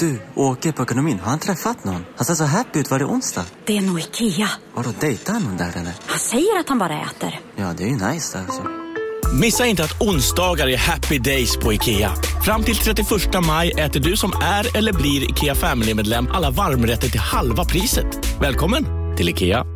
Du, åker på ekonomin. Har han träffat någon? Han ser så happy ut. Var det onsdag? Det är nog Ikea. Har du dejtar han någon där eller? Han säger att han bara äter. Ja, det är ju nice alltså. Missa inte att onsdagar är happy days på IKEA. Fram till 31 maj äter du som är eller blir IKEA Family-medlem alla varmrätter till halva priset. Välkommen till IKEA.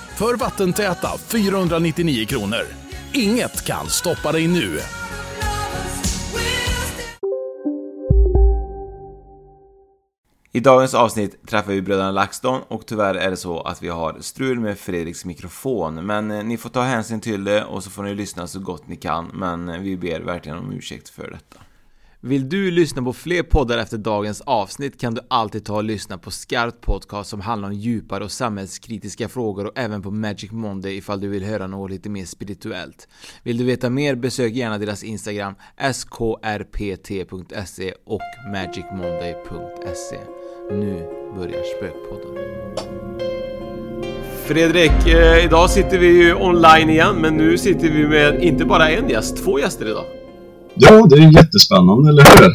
för vattentäta 499 kronor. Inget kan stoppa dig nu. I dagens avsnitt träffar vi bröderna LaxTon och tyvärr är det så att vi har strul med Fredriks mikrofon. Men eh, ni får ta hänsyn till det och så får ni lyssna så gott ni kan. Men eh, vi ber verkligen om ursäkt för detta. Vill du lyssna på fler poddar efter dagens avsnitt kan du alltid ta och lyssna på Skarpt Podcast som handlar om djupare och samhällskritiska frågor och även på Magic Monday ifall du vill höra något lite mer spirituellt. Vill du veta mer besök gärna deras Instagram skrpt.se och magicmonday.se. Nu börjar Spökpodden. Fredrik, eh, idag sitter vi ju online igen men nu sitter vi med inte bara en gäst, två gäster idag. Ja, det är jättespännande, eller hur?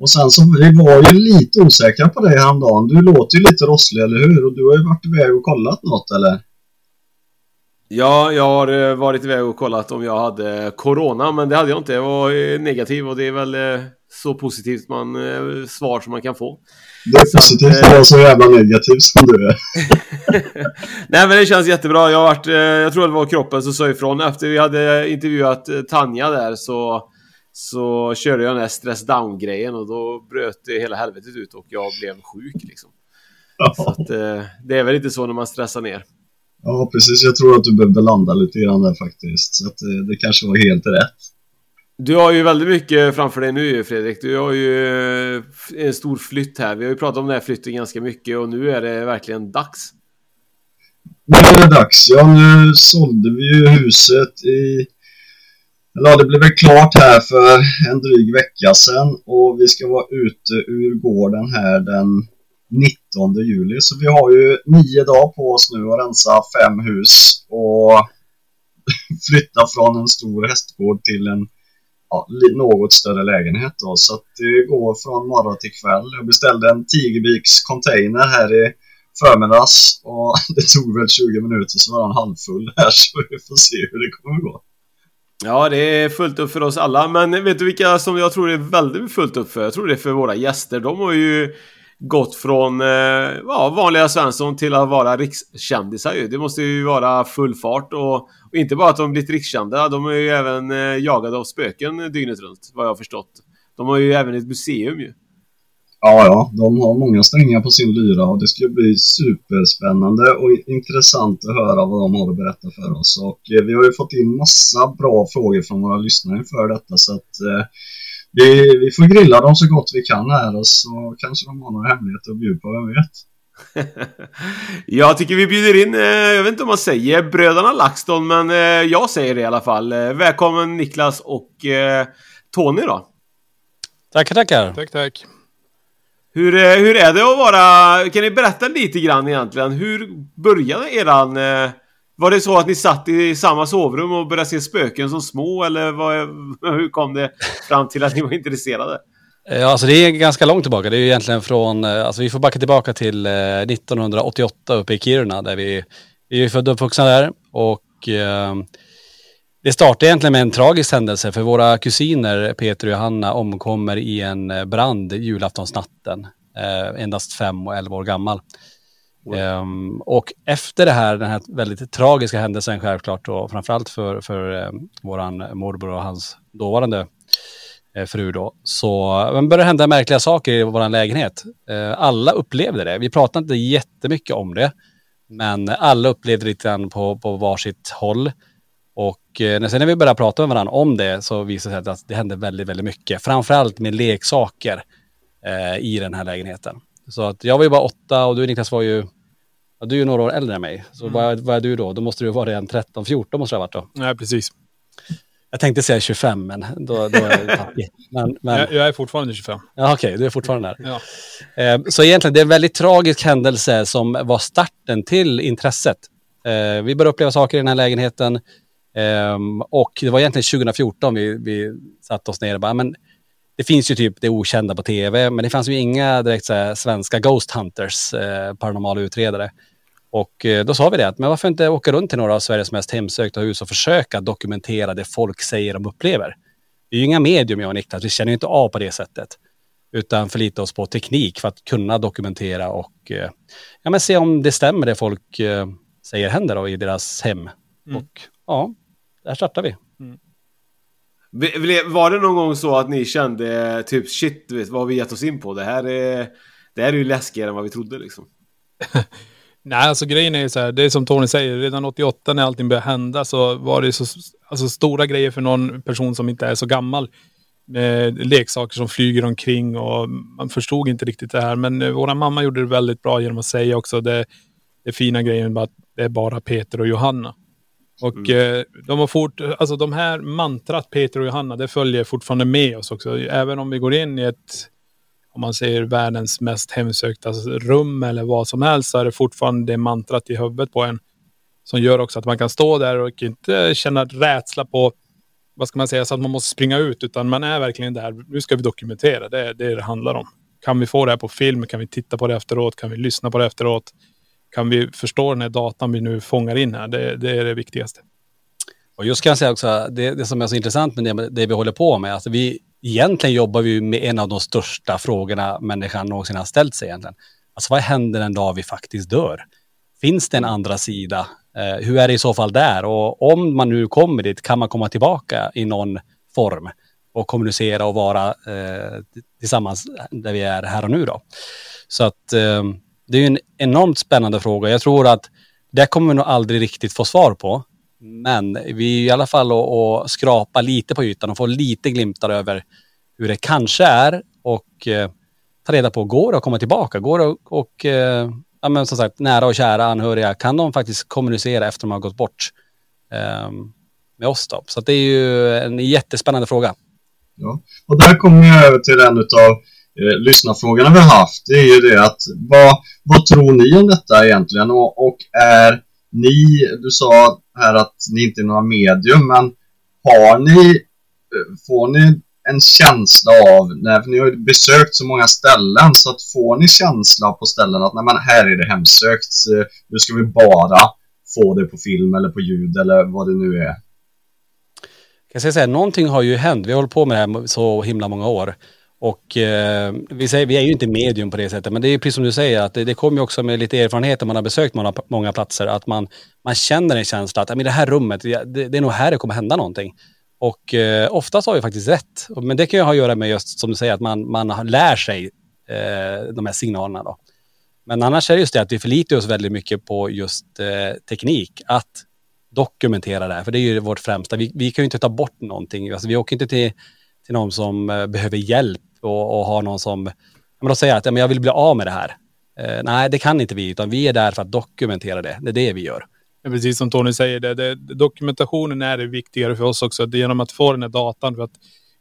Och sen så, vi var ju lite osäkra på dig häromdagen. Du låter ju lite rosslig, eller hur? Och du har ju varit iväg och kollat något, eller? Ja, jag har eh, varit iväg och kollat om jag hade Corona, men det hade jag inte. Jag var eh, negativ och det är väl eh, så positivt man, svar som man kan få. Det är positivt att vara så jävla negativ som du är. Nej men det känns jättebra. Jag har varit, jag tror det var kroppen som sa ifrån. Efter vi hade intervjuat Tanja där så så körde jag den här stress down-grejen och då bröt det hela helvetet ut och jag blev sjuk liksom. Ja. Så att, eh, det är väl inte så när man stressar ner. Ja, precis. Jag tror att du behövde landa lite grann där faktiskt. Så att eh, det kanske var helt rätt. Du har ju väldigt mycket framför dig nu Fredrik. Du har ju eh, en stor flytt här. Vi har ju pratat om den här flytten ganska mycket och nu är det verkligen dags. Nu är det dags. Ja, nu sålde vi ju huset i Ja, det blev väl klart här för en dryg vecka sedan och vi ska vara ute ur gården här den 19 juli. Så vi har ju nio dagar på oss nu att rensa fem hus och flytta från en stor hästgård till en ja, något större lägenhet då. Så att det går från morgon till kväll. Jag beställde en Tigerbiks container här i förmiddags och det tog väl 20 minuter så var den halvfull här så vi får se hur det kommer gå. Ja, det är fullt upp för oss alla. Men vet du vilka som jag tror det är väldigt fullt upp för? Jag tror det är för våra gäster. De har ju gått från eh, ja, vanliga Svensson till att vara rikskändisar ju. Det måste ju vara full fart och, och inte bara att de blivit rikskända. De är ju även eh, jagade av spöken dygnet runt, vad jag har förstått. De har ju även ett museum ju. Ja, ja, de har många strängar på sin lyra och det ska bli superspännande och intressant att höra vad de har att berätta för oss. Och eh, vi har ju fått in massa bra frågor från våra lyssnare inför detta så att eh, vi, vi får grilla dem så gott vi kan här och så kanske de har några hemligheter att bjuda på, vem vet? jag tycker vi bjuder in, eh, jag vet inte om man säger bröderna LaxTon, men eh, jag säger det i alla fall. Eh, välkommen Niklas och eh, Tony då. Tackar, tackar. Tack, tack. Hur, eh, hur är det att vara... Kan ni berätta lite grann egentligen? Hur började eran... Eh, var det så att ni satt i samma sovrum och började se spöken som små eller vad, hur kom det fram till att ni var intresserade? Eh, ja, alltså det är ganska långt tillbaka. Det är ju egentligen från, eh, alltså vi får backa tillbaka till 1988 uppe i Kiruna där vi, vi är födda och uppvuxna där och eh, det startade egentligen med en tragisk händelse för våra kusiner Peter och Johanna omkommer i en eh, brand julaftonsnatten. Eh, endast fem och elva år gammal. Um, och efter det här, den här väldigt tragiska händelsen självklart och framförallt för, för eh, våran morbror och hans dåvarande eh, fru då, så började det hända märkliga saker i vår lägenhet. Eh, alla upplevde det. Vi pratade inte jättemycket om det, men alla upplevde lite grann på, på varsitt håll. Och eh, sen när vi började prata med varandra om det så visade det sig att det hände väldigt, väldigt mycket. Framförallt med leksaker eh, i den här lägenheten. Så att jag var ju bara åtta och du Niklas var ju, ja, du är ju några år äldre än mig. Så Mm. vad, vad är du då? Då måste du vara en 13, 14 måste det ha varit då. Nej, precis. Jag tänkte säga 25 men då, då är jag tappig. Men, men, Jag, jag är fortfarande 25. Ja, okej, du är fortfarande där. Ja. Eh, så egentligen, det är en väldigt tragisk händelse som var starten till intresset. Eh, vi började uppleva saker i den här lägenheten. Ehm, och det var egentligen 2014 vi, vi satte oss ner och bara, men det finns ju typ det okända på tv, men det fanns ju inga direkt så här, svenska Ghost Hunters, eh, paranormala utredare. Och eh, då sa vi det, att men varför inte åka runt till några av Sveriges mest hemsökta hus och försöka dokumentera det folk säger de upplever. Vi är ju inga medium jag och Niklas, vi känner ju inte av på det sättet. Utan förlita oss på teknik för att kunna dokumentera och eh, ja, men se om det stämmer det folk eh, säger händer då i deras hem. Mm. Och ja, där startar vi. Vi- Var det någon gång så att ni kände typ shit, vet, vad har vi gett oss in på? Det här är, det här är ju läskigare än vad vi trodde liksom. Nej, alltså grejen är ju så här, det är som Tony säger, redan 88 när allting började hända så var det så alltså, stora grejer för någon person som inte är så gammal. Med leksaker som flyger omkring och man förstod inte riktigt det här. Men eh, våra mamma gjorde det väldigt bra genom att säga också det, det fina grejen med att det är bara Peter och Johanna. Och eh, de har fort, alltså de här mantrat Peter och Johanna, det följer fortfarande med oss också. Även om vi går in i ett om man säger världens mest hemsökta rum eller vad som helst så är det fortfarande det mantrat i huvudet på en. Som gör också att man kan stå där och inte känna rädsla på, vad ska man säga, så att man måste springa ut. Utan man är verkligen där, nu ska vi dokumentera, det är det det handlar om. Kan vi få det här på film, kan vi titta på det efteråt, kan vi lyssna på det efteråt. Kan vi förstå den här datan vi nu fångar in här, det, det är det viktigaste. Och just kan jag säga också, det, det som är så intressant med det, det vi håller på med, alltså vi egentligen jobbar vi med en av de största frågorna människan någonsin har ställt sig egentligen. Alltså vad händer den dag vi faktiskt dör? Finns det en andra sida? Eh, hur är det i så fall där? Och om man nu kommer dit, kan man komma tillbaka i någon form och kommunicera och vara eh, tillsammans där vi är här och nu då? Så att eh, det är ju en enormt spännande fråga. Jag tror att det kommer vi nog aldrig riktigt få svar på. Men vi är i alla fall och, och skrapa lite på ytan och få lite glimtar över hur det kanske är och eh, ta reda på, går det att komma tillbaka? Går det och, och eh, ja men som sagt, nära och kära anhöriga, kan de faktiskt kommunicera efter de har gått bort eh, med oss då? Så att det är ju en jättespännande fråga. Ja. Och där kommer jag över till en av eh, lyssnarfrågorna vi har haft. Det är ju det att vad, vad tror ni om detta egentligen? Och, och är ni, du sa här att ni inte är några medium, men har ni, eh, får ni en känsla av, när för ni har ju besökt så många ställen, så att får ni känsla på ställen att nej, men här är det hemsökt, eh, nu ska vi bara få det på film eller på ljud eller vad det nu är. Jag ska säga, någonting har ju hänt. Vi har hållit på med det här så himla många år. Och eh, vi, säger, vi är ju inte medium på det sättet, men det är precis som du säger, att det, det kommer ju också med lite erfarenhet när man har besökt många, många platser, att man, man känner en känsla att i det här rummet, det, det är nog här det kommer hända någonting. Och eh, oftast har vi faktiskt rätt. Men det kan ju ha att göra med just som du säger, att man, man lär sig eh, de här signalerna då. Men annars är det just det att vi förlitar oss väldigt mycket på just eh, teknik, att dokumentera det här, för det är ju vårt främsta. Vi, vi kan ju inte ta bort någonting. Alltså, vi åker inte till, till någon som eh, behöver hjälp och, och har någon som, men de säger att ja, men jag vill bli av med det här. Eh, nej, det kan inte vi, utan vi är där för att dokumentera det. Det är det vi gör. Ja, precis som Tony säger, det, det, dokumentationen är det viktigare för oss också. Det är genom att få den här datan för att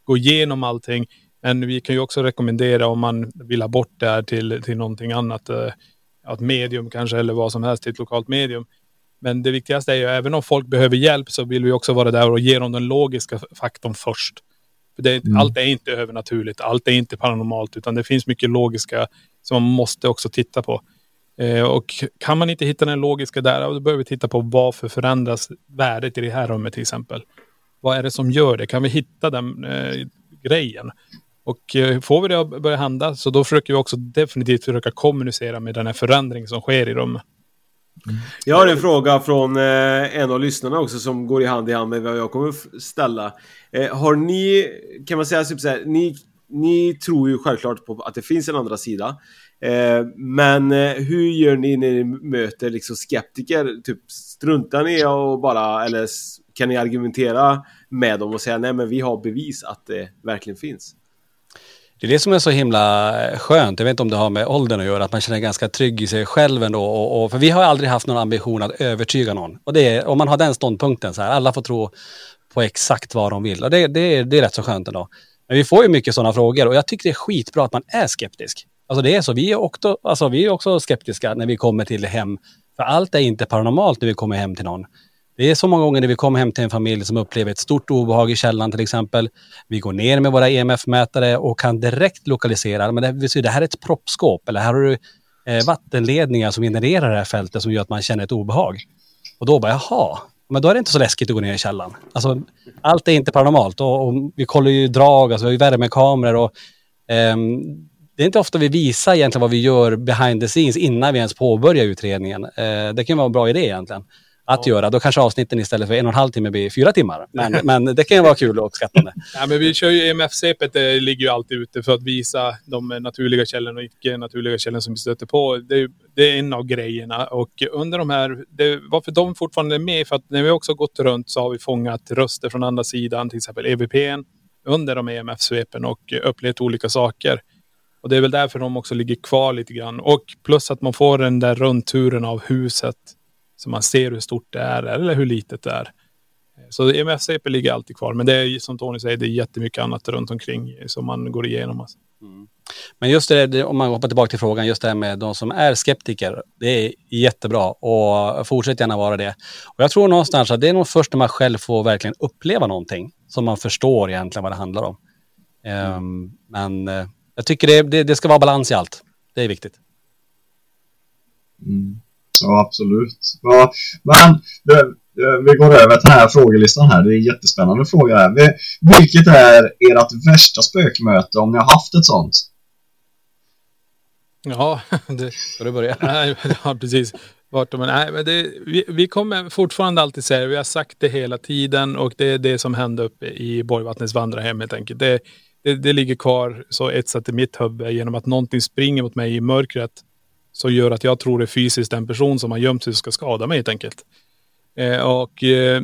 gå igenom allting. Men vi kan ju också rekommendera om man vill ha bort det här till, till någonting annat. Eh, ett medium kanske eller vad som helst till ett lokalt medium. Men det viktigaste är ju även om folk behöver hjälp så vill vi också vara där och ge dem den logiska faktorn först. För det, Mm. Allt är inte övernaturligt, allt är inte paranormalt utan det finns mycket logiska som man måste också titta på. Eh, och kan man inte hitta den logiska där, då behöver vi titta på varför förändras värdet i det här rummet till exempel. Vad är det som gör det? Kan vi hitta den eh, grejen? Och eh, får vi det att börja hända så då försöker vi också definitivt försöka kommunicera med den här förändringen som sker i rummet. Jag har en fråga från eh, en av lyssnarna också som går i hand i hand med vad jag kommer ställa. Eh, har ni, kan man säga typ så här, ni, ni tror ju självklart på att det finns en andra sida. Eh, men hur gör ni när ni möter liksom skeptiker? Typ struntar ni och bara, eller kan ni argumentera med dem och säga nej men vi har bevis att det verkligen finns? Det är det som är så himla eh, skönt. Jag vet inte om det har med åldern att göra, att man känner ganska trygg i sig själv ändå. Och, och, för vi har aldrig haft någon ambition att övertyga någon. Och det är, om man har den ståndpunkten, så här, alla får tro på exakt vad de vill. Och det, det, det är rätt så skönt ändå. Men vi får ju mycket sådana frågor och jag tycker det är skitbra att man är skeptisk. Alltså det är så, vi är också, alltså vi är också skeptiska när vi kommer till hem. För allt är inte paranormalt när vi kommer hem till någon. Det är så många gånger när vi kommer hem till en familj som upplever ett stort obehag i källan till exempel. Vi går ner med våra EMF-mätare och kan direkt lokalisera, men det, vill säga, det här är ett proppskåp eller här har du eh, vattenledningar som genererar det här fältet som gör att man känner ett obehag. Och då bara, jaha, men då är det inte så läskigt att gå ner i källan. Alltså, allt är inte paranormalt och, och vi kollar ju drag, alltså vi har ju värmekameror och eh, det är inte ofta vi visar egentligen vad vi gör behind the scenes innan vi ens påbörjar utredningen. Eh, det kan vara en bra idé egentligen att göra. Då kanske avsnitten istället för en och en halv timme blir fyra timmar. Men, men det kan ju vara kul och uppskattande. Ja, men vi kör ju EMF-CPet, det ligger ju alltid ute för att visa de naturliga källorna och icke naturliga källorna som vi stöter på. Det är, det är en av grejerna. Och under de här, det, varför de fortfarande är med, för att när vi också gått runt så har vi fångat röster från andra sidan, till exempel EVPn, under de EMF-svepen och upplevt olika saker. Och det är väl därför de också ligger kvar lite grann. Och plus att man får den där rundturen av huset så man ser hur stort det är eller hur litet det är. Så EMF-CP ligger alltid kvar. Men det är som Tony säger, det är jättemycket annat runt omkring som man går igenom. Alltså. Mm. Men just det, om man hoppar tillbaka till frågan, just det här med de som är skeptiker. Det är jättebra och fortsätt gärna vara det. Och jag tror någonstans att det är nog först när man själv får verkligen uppleva någonting som man förstår egentligen vad det handlar om. Mm. Um, men uh, jag tycker det, det, det, ska vara balans i allt. Det är viktigt. Mm. Ja, absolut. Ja, men det, vi går över till den här frågelistan här. Det är en jättespännande fråga här. Vilket är ert värsta spökmöte om ni har haft ett sånt? Ja, det... Ska du börja? Nej, ja, precis. Vart, men, nej, men det, vi, vi, kommer fortfarande alltid säga vi har sagt det hela tiden och det är det som hände uppe i Borgvattnets vandrarhem helt enkelt. Det, det, det ligger kvar så etsat i mitt huvud genom att någonting springer mot mig i mörkret som gör att jag tror det är fysiskt en person som har gömt sig ska skada mig helt enkelt. Eh, och eh,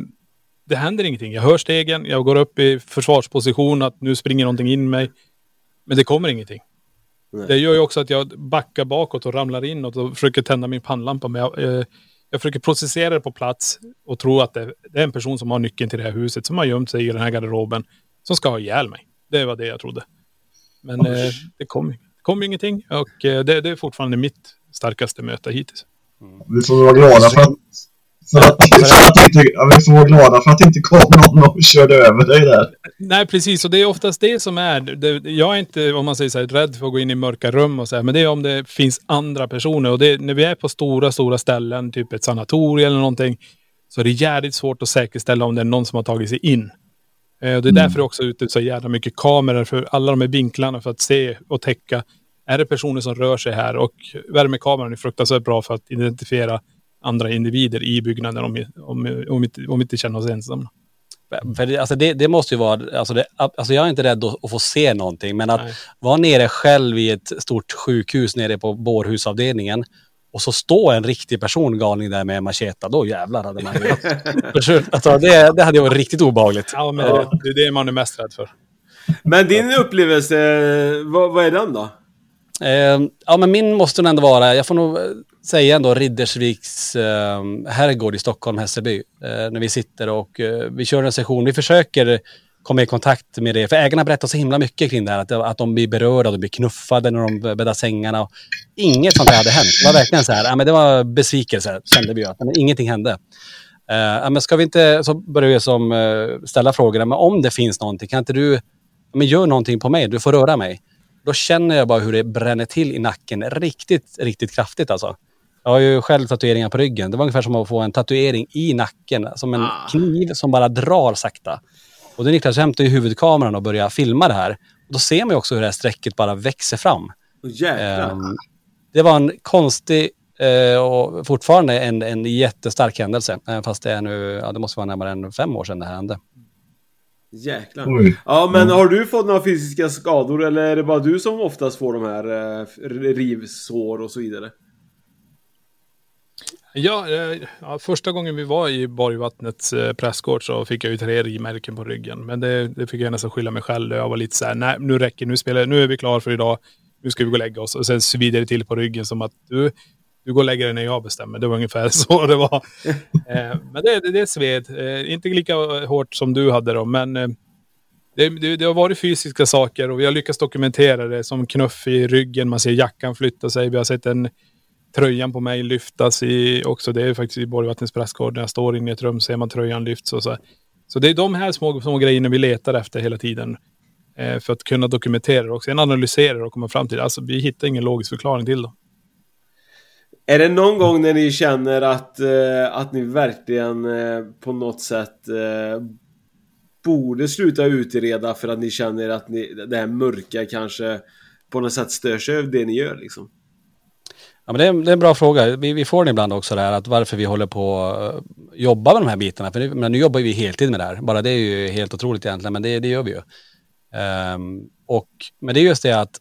det händer ingenting. Jag hör stegen, jag går upp i försvarsposition att nu springer någonting in mig. Men det kommer ingenting. Nej. Det gör ju också att jag backar bakåt och ramlar inåt och försöker tända min pannlampa. Men jag, eh, jag försöker processera det på plats och tro att det, det, är en person som har nyckeln till det här huset som har gömt sig i den här garderoben som ska ha ihjäl mig. Det var det jag trodde. Men eh, det kom, det kom ingenting och eh, det, det är fortfarande mitt starkaste möte hittills. Mm. Vi får vara glada för att, för att, för att inte, vi får vara glada för att inte kom någon och körde över dig där. Nej, precis. Och det är oftast det som är... Det, jag är inte, om man säger så här, rädd för att gå in i mörka rum och så här, men det är om det finns andra personer. Och det, när vi är på stora, stora ställen, typ ett sanatorium eller någonting, så är det jävligt svårt att säkerställa om det är någon som har tagit sig in. Eh, och det är mm. därför också ute så jävla mycket kameror för alla de här vinklarna för att se och täcka är det personer som rör sig här och värmekameran är fruktansvärt bra för att identifiera andra individer i byggnaden om, om, om, inte, om inte känner oss ensamma. För det, alltså det, det, måste ju vara, alltså, det, alltså jag är inte rädd att, att få se någonting, men att Nej. vara nere själv i ett stort sjukhus nere på bårhusavdelningen och så står en riktig person galning där med macheta, då jävlar hade man ju... alltså det, det hade varit riktigt obehagligt. Ja, men det, det är det man är mest rädd för. Men din upplevelse, vad, vad är den då? Eh, ja, men min måste nog ändå vara, jag får nog eh, säga ändå Riddersviks eh, herrgård i Stockholm, Hässelby. Eh, när vi sitter och eh, vi kör en session. Vi försöker komma i kontakt med det. För ägarna berättar så himla mycket kring det här. Att, att de blir berörda, de blir knuffade när de bäddar sängarna. Inget sånt här hade hänt. Det var verkligen så här, ja, men det var besvikelse kände vi att men ingenting hände. Uh, men ska vi inte, så börjar vi som, uh, ställa frågorna, men om det finns någonting, kan inte du, men gör någonting på mig, du får röra mig. Då känner jag bara hur det bränner till i nacken riktigt, riktigt kraftigt alltså. Jag har ju själv tatueringar på ryggen. Det var ungefär som att få en tatuering i nacken, som en ah. kniv som bara drar sakta. Och då Niklas hämtar ju huvudkameran och börjar filma det här. Och då ser man ju också hur det här strecket bara växer fram. Oh, um, det var en konstig uh, och fortfarande en, en jättestark händelse. Även fast det är nu, ja, det måste vara närmare än fem år sedan det här hände. Jäklar. Oj. Ja, men har du fått några fysiska skador eller är det bara du som oftast får de här eh, rivsår och så vidare? Ja, eh, ja, första gången vi var i Borgvattnets eh, pressgård så fick jag ju tre rimärken på ryggen. Men det, det fick jag nästan skylla mig själv. Jag var lite så här, nej nu räcker nu spelar nu är vi klara för idag. Nu ska vi gå och lägga oss. Och sen svider det till på ryggen som att du, du går och lägger dig när jag bestämmer. Det var ungefär så det var. eh, men det, det, det sved. Eh, inte lika hårt som du hade då, men eh, det, det, det, har varit fysiska saker och vi har lyckats dokumentera det som knuff i ryggen. Man ser jackan flytta sig. Vi har sett en tröjan på mig lyftas i också. Det är faktiskt i Borgvattnets pressgård. När jag står inne i ett rum ser man tröjan lyfts och så. Så det är de här små, små grejerna vi letar efter hela tiden. För att kunna dokumentera och sen analysera och komma fram till. Alltså vi hittar ingen logisk förklaring till det. Är det någon gång när ni känner att, eh, att ni verkligen eh, på något sätt eh, borde sluta utreda för att ni känner att ni, det här mörka kanske på något sätt stör sig över det ni gör liksom? Ja, men det, är, det är en bra fråga. Vi, vi får den ibland också där att varför vi håller på att jobba med de här bitarna. För det, men nu jobbar vi heltid med det här. Bara det är ju helt otroligt egentligen, men det, det gör vi ju. Um, och, men det är just det att,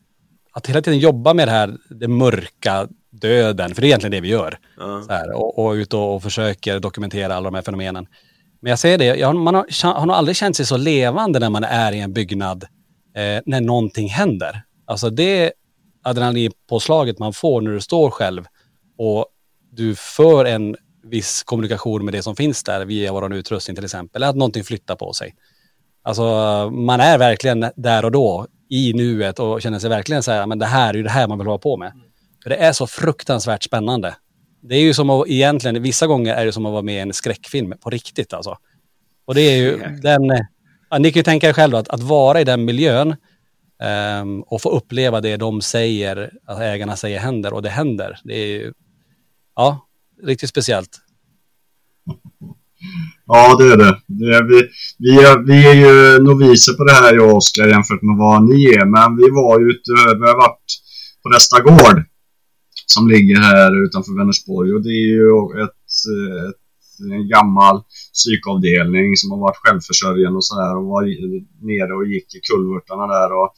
att hela tiden jobba med det här, det mörka, döden, för det är egentligen det vi gör. Så här, och, och ut och, och försöker dokumentera alla de här fenomenen. Men jag säger det, jag, man har, har nog aldrig känt sig så levande när man är i en byggnad eh, när någonting händer. Alltså det adrenalinpåslaget man får när du står själv och du för en viss kommunikation med det som finns där via vår utrustning till exempel, eller att någonting flyttar på sig. Alltså man är verkligen där och då i nuet och känner sig verkligen så här, men det här är ju det här man vill hålla på med. För det är så fruktansvärt spännande. Det är ju som att egentligen, vissa gånger är det som att vara med i en skräckfilm på riktigt alltså. Och det är ju den, ja, ni kan ju tänka er själva att, att vara i den miljön um, och få uppleva det de säger, att ägarna säger händer och det händer. Det är ju, ja, riktigt speciellt. Ja, det är det. det är, vi, vi, är, vi är ju noviser på det här, jag och Oskar, jämfört med vad ni är. Men vi var ju ute, vi har varit på nästa gård som ligger här utanför Vänersborg. Och det är ju ett, ett en gammal psykavdelning som har varit självförsörjande och så här och var nere och gick i kulvertarna där. Och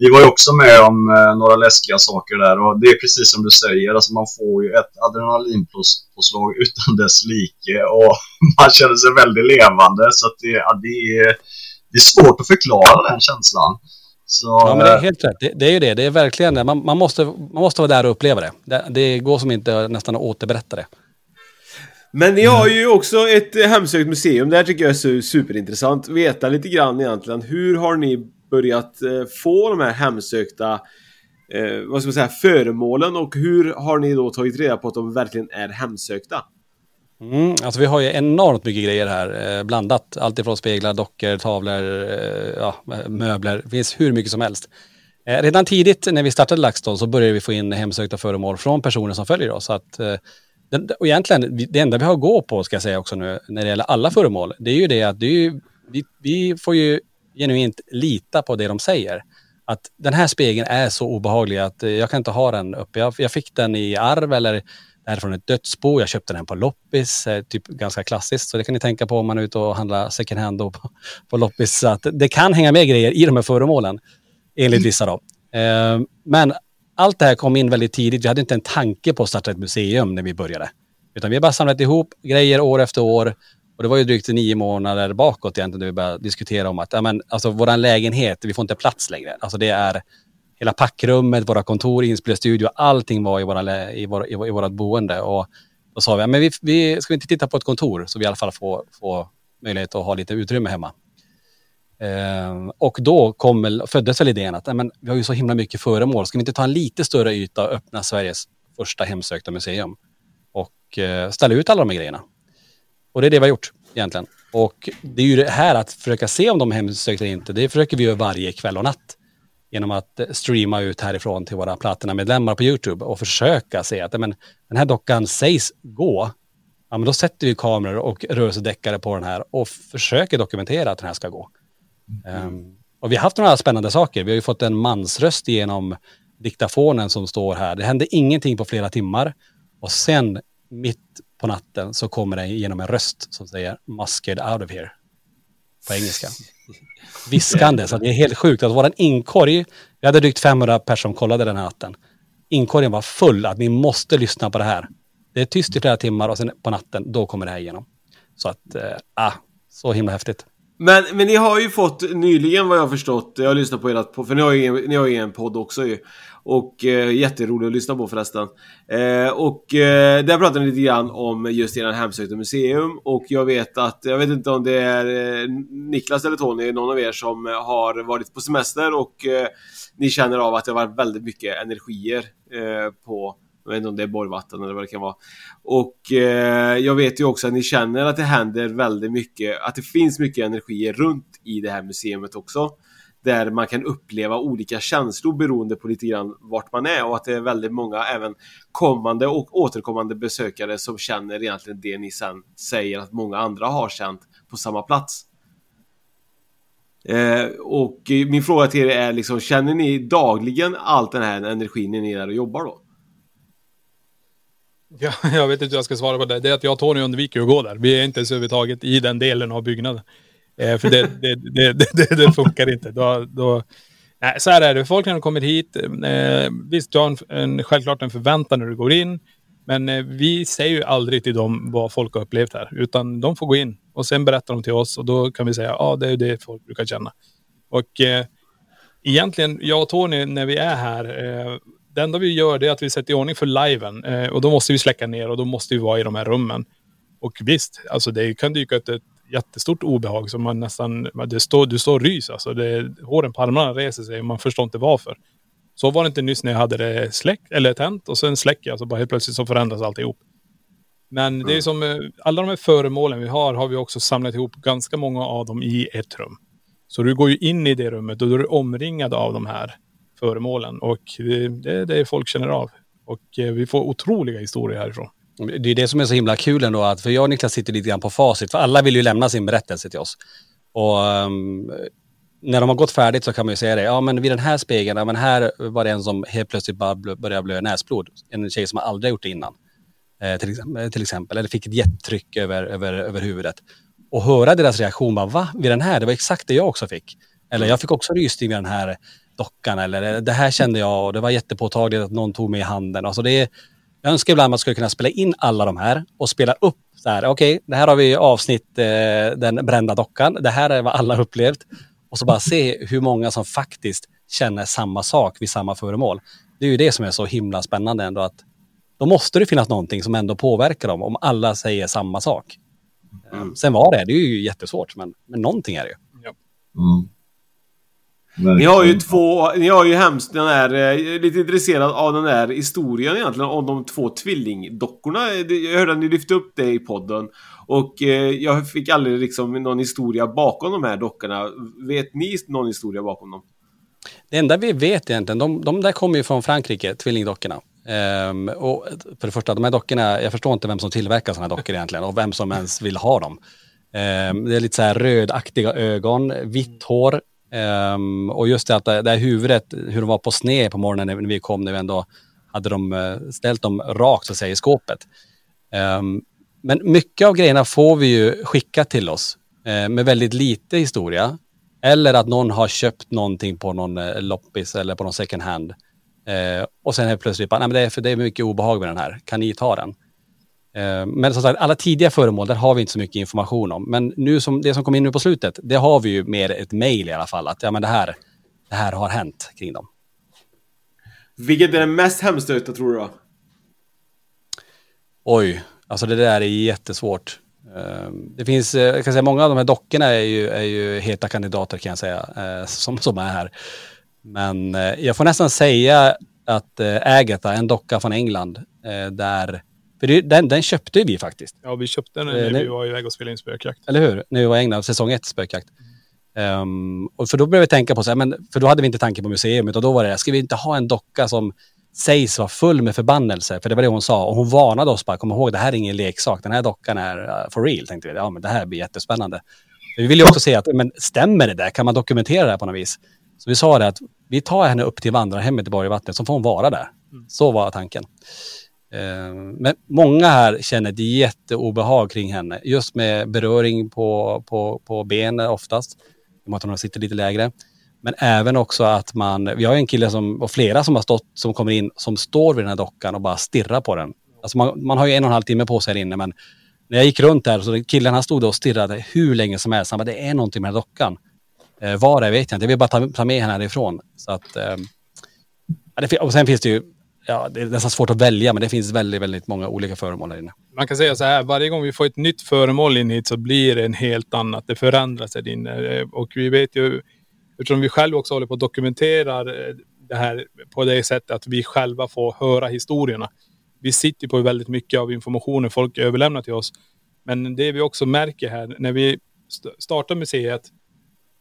vi var ju också med om eh, några läskiga saker där. Och det är precis som du säger, alltså man får ju ett adrenalinpåslag utan dess like och man känner sig väldigt levande. Så att det, ja, det, är, det är svårt att förklara den känslan. Så, ja, men det är eh, helt rätt. Det, det, är ju det. Det är verkligen det. Man, man, måste, man måste vara där och uppleva det. Det, det går som inte nästan att återberätta det. Men ni har ju också ett hemsökt museum. Det här tycker jag är superintressant. Veta lite grann egentligen. Hur har ni börjat eh, få de här hemsökta eh, vad ska man säga, föremålen och hur har ni då tagit reda på att de verkligen är hemsökta? Mm, alltså vi har ju enormt mycket grejer här, eh, blandat. Alltifrån speglar, dockor, tavlor, eh, ja, möbler. Det finns hur mycket som helst. Eh, redan tidigt när vi startade LaxTon så började vi få in hemsökta föremål från personer som följer oss. Så att, eh, och egentligen, det enda vi har att gå på, ska jag säga också nu, när det gäller alla föremål, det är ju det att det ju, vi, vi får ju genuint lita på det de säger. Att den här spegeln är så obehaglig att eh, jag kan inte ha den uppe. Jag, jag fick den i arv eller är från ett dödsbo. Jag köpte den på loppis, eh, typ ganska klassiskt. Så det kan ni tänka på om man är ute och handlar second hand på, på loppis. Så att det kan hänga med grejer i de här föremålen, enligt vissa då. Eh, men allt det här kom in väldigt tidigt. Vi hade inte en tanke på att starta ett museum när vi började. Utan vi har bara samlat ihop grejer år efter år. Och det var ju drygt nio månader bakåt egentligen när vi började diskutera om att ja, men, alltså, våran lägenhet, vi får inte plats längre. Alltså det är hela packrummet, våra kontor, inspelstudio, allting var i, våra, i, vår, i, i vårat boende. Och då sa vi, men vi, vi ska vi inte titta på ett kontor så vi i alla fall får, får möjlighet att ha lite utrymme hemma. Eh, och då kom, föddes väl idén att men, vi har ju så himla mycket föremål, ska vi inte ta en lite större yta och öppna Sveriges första hemsökta museum? Och eh, ställa ut alla de här grejerna. Och det är det vi har gjort egentligen. Och det är ju det här att försöka se om de är hemsökta eller inte, det försöker vi göra varje kväll och natt. Genom att streama ut härifrån till våra Platina-medlemmar på YouTube och försöka se att men, den här dockan sägs gå. Ja, men då sätter vi kameror och rörelsedeckare på den här och försöker dokumentera att den här ska gå. Um, och vi har haft några spännande saker. Vi har ju fått en mansröst genom diktafonen som står här. Det hände ingenting på flera timmar. Och sen mitt på natten så kommer det genom en röst som säger “Must get out of here” på engelska. Viskande, så det är helt sjukt. Att våran inkorg, vi hade drygt 500 personer som kollade den här natten. Inkorgen var full, att ni måste lyssna på det här. det är tyst i flera timmar och sen på natten, då kommer det här igenom. Så att, eh, ah, så himla häftigt. Men, men ni har ju fått nyligen vad jag har förstått, jag har lyssnat på ert för ni har ju, ni har ju en podd också ju. Och eh, jätterolig att lyssna på förresten. Eh, och eh, där pratade ni lite grann om just er hemsökta museum. Och jag vet att, jag vet inte om det är eh, Niklas eller Tony, någon av er som eh, har varit på semester och eh, ni känner av att det har varit väldigt mycket energier eh, på jag vet inte om det är borrvatten eller vad det kan vara. Och eh, jag vet ju också att ni känner att det händer väldigt mycket, att det finns mycket energier runt i det här museet också där man kan uppleva olika känslor beroende på lite grann vart man är och att det är väldigt många även kommande och återkommande besökare som känner egentligen det ni sen säger att många andra har känt på samma plats. Eh, och min fråga till er är liksom, känner ni dagligen all den här energin när ni är där och jobbar då? Ja, jag vet inte hur jag ska svara på det. Det är att jag och Tony undviker att gå där. Vi är inte ens överhuvudtaget i den delen av byggnaden. Eh, för det, det, det, det, det funkar inte. Då, då, nej, så här är det, folk när de kommer hit, eh, visst du har en, en, självklart en förväntan när du går in. Men eh, vi säger ju aldrig till dem vad folk har upplevt här, utan de får gå in och sen berättar de till oss och då kan vi säga, ja ah, det är det folk brukar känna. Och eh, egentligen, jag och Tony, när vi är här, eh, det enda vi gör det är att vi sätter i ordning för liven eh, och då måste vi släcka ner och då måste vi vara i de här rummen. Och visst, alltså det kan dyka upp ett jättestort obehag som man nästan, det står, du står och rys alltså. Det, håren på armarna reser sig och man förstår inte varför. Så var det inte nyss när jag hade det släckt eller tänt och sen släcker jag så bara helt plötsligt så förändras alltihop. Men mm. det är som, eh, alla de här föremålen vi har har vi också samlat ihop ganska många av dem i ett rum. Så du går ju in i det rummet och då är du omringad av de här föremålen och det är det folk känner av. Och eh, vi får otroliga historier härifrån. Det är det som är så himla kul ändå, att för jag och Niklas sitter lite grann på facit, för alla vill ju lämna sin berättelse till oss. Och um, när de har gått färdigt så kan man ju säga det, ja men vid den här spegeln, ja men här var det en som helt plötsligt bara började blöda näsblod. En tjej som aldrig gjort det innan. Eh, till, exempel, till exempel, eller fick ett jättetryck över, över, över huvudet. Och höra deras reaktion, bara va? Vid den här, det var exakt det jag också fick. Eller jag fick också rysning vid den här dockan, eller det här kände jag och det var jättepåtagligt att någon tog mig i handen. Alltså det är, jag önskar ibland att man skulle kunna spela in alla de här och spela upp så här, okej, okay, det här har vi avsnitt, eh, den brända dockan, det här är vad alla upplevt. Och så bara se hur många som faktiskt känner samma sak vid samma föremål. Det är ju det som är så himla spännande ändå att då måste det finnas någonting som ändå påverkar dem om alla säger samma sak. Mm. Sen var det, det är ju jättesvårt, men, men någonting är det ju. Ja. Ni har ju två, ni har ju hemskt den här, eh, lite intresserad av den där historien egentligen om de två tvillingdockorna. Jag hörde att ni lyfte upp det i podden. Och eh, jag fick aldrig liksom någon historia bakom de här dockorna. Vet ni någon historia bakom dem? Det enda vi vet egentligen, de, de där kommer ju från Frankrike, tvillingdockorna. Um, och för det första, de här dockorna, jag förstår inte vem som tillverkar sådana dockor egentligen och vem som ens vill ha dem. Um, det är lite så här rödaktiga ögon, vitt hår, Um, och just det att det, det här huvudet, hur de var på sned på morgonen när vi kom, när vi ändå hade de eh, ställt dem rakt så att säga i skåpet. Um, men mycket av grejerna får vi ju skicka till oss uh, med väldigt lite historia. Eller att någon har köpt någonting på någon eh, loppis eller på någon second hand. Uh, och sen helt plötsligt bara, nej men det är, för det är mycket obehag med den här, kan ni ta den? Eh, men som sagt, alla tidiga föremål, där har vi inte så mycket information om. Men nu som, det som kom in nu på slutet, det har vi ju med ett mejl i alla fall. Att ja, men det här, det här har hänt kring dem. Vilket är det mest hemstökta tror du då? Oj, alltså det där är jättesvårt. Eh, det finns, eh, jag kan säga många av de här dockorna är ju, är ju heta kandidater kan jag säga, som, som är här. Men jag får nästan säga att Agatha, en docka från England, där för det, den, den köpte vi faktiskt. Ja, vi köpte den när uh, vi var iväg och spelade in spökjakt. Eller hur? När vi var i England, säsong ett spökjakt. Um, och för då började vi tänka på så här, men för då hade vi inte tanke på museum, utan då var det, ska vi inte ha en docka som sägs vara full med förbannelse? För det var det hon sa. Och hon varnade oss bara, kom ihåg, det här är ingen leksak. Den här dockan är uh, for real, tänkte vi. Ja, men det här blir jättespännande. vi ville ju också se att, men stämmer det där? Kan man dokumentera det här på något vis? Så vi sa det att vi tar henne upp till vandrarhemmet i Borgvattnet, så får hon vara där. Mm. Så var tanken. Eh, men många här känner ett jätteobehag kring henne, just med beröring på, på, på benen oftast, i och med att hon sitter lite lägre. Men även också att man, vi har en kille som, och flera som har stått, som kommer in, som står vid den här dockan och bara stirrar på den. Alltså man, man har ju en och en halv timme på sig här inne, men när jag gick runt där så killen han stod och stirrade hur länge som helst. Han bara, det är någonting med den här dockan. Eh, var det vet jag inte. Jag vill bara ta, ta med henne härifrån. Så att, eh, och sen finns det ju, ja, det är nästan svårt att välja, men det finns väldigt, väldigt många olika föremål här inne. Man kan säga så här, varje gång vi får ett nytt föremål in hit så blir det en helt annat. Det förändras här inne. Eh, och vi vet ju, eftersom vi själva också håller på att dokumentera eh, det här på det sättet att vi själva får höra historierna. Vi sitter på väldigt mycket av informationen folk överlämnar till oss. Men det vi också märker här, när vi startar museet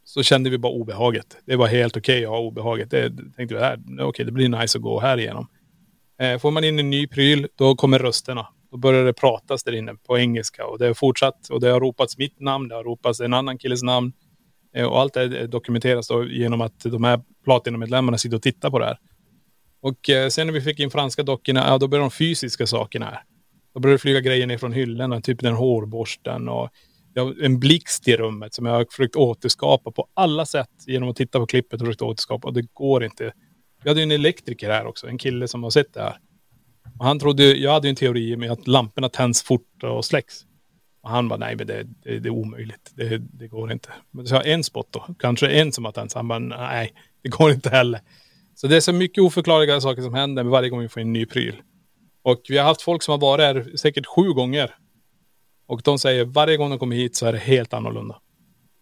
så kände vi bara obehaget. Det var helt okej att ha obehaget. Det tänkte vi, äh, okej, okay, det blir nice att gå här igenom. Eh, får man in en ny pryl, då kommer rösterna. Då börjar det pratas där inne på engelska och det har fortsatt och det har ropats mitt namn, det har ropats en annan killes namn. Eh, och allt det dokumenteras då genom att de här Platinum-medlemmarna sitter och tittar på det här. Och eh, sen när vi fick in franska dockorna, ja då började de fysiska sakerna här. Då började det flyga grejer ner från hyllorna, typ den hårborsten och en blixt i rummet som jag har försökt återskapa på alla sätt genom att titta på klippet och försökt återskapa och det går inte. Vi hade ju en elektriker här också, en kille som har sett det här. Och han trodde, jag hade ju en teori med att lamporna tänds fort och släcks. Och han bara, nej men det, det, det är omöjligt, det, det går inte. Men så har jag en spot då, kanske en som har tänts. Han bara, nej det går inte heller. Så det är så mycket oförklarliga saker som händer varje gång vi får en ny pryl. Och vi har haft folk som har varit här säkert sju gånger. Och de säger varje gång de kommer hit så är det helt annorlunda.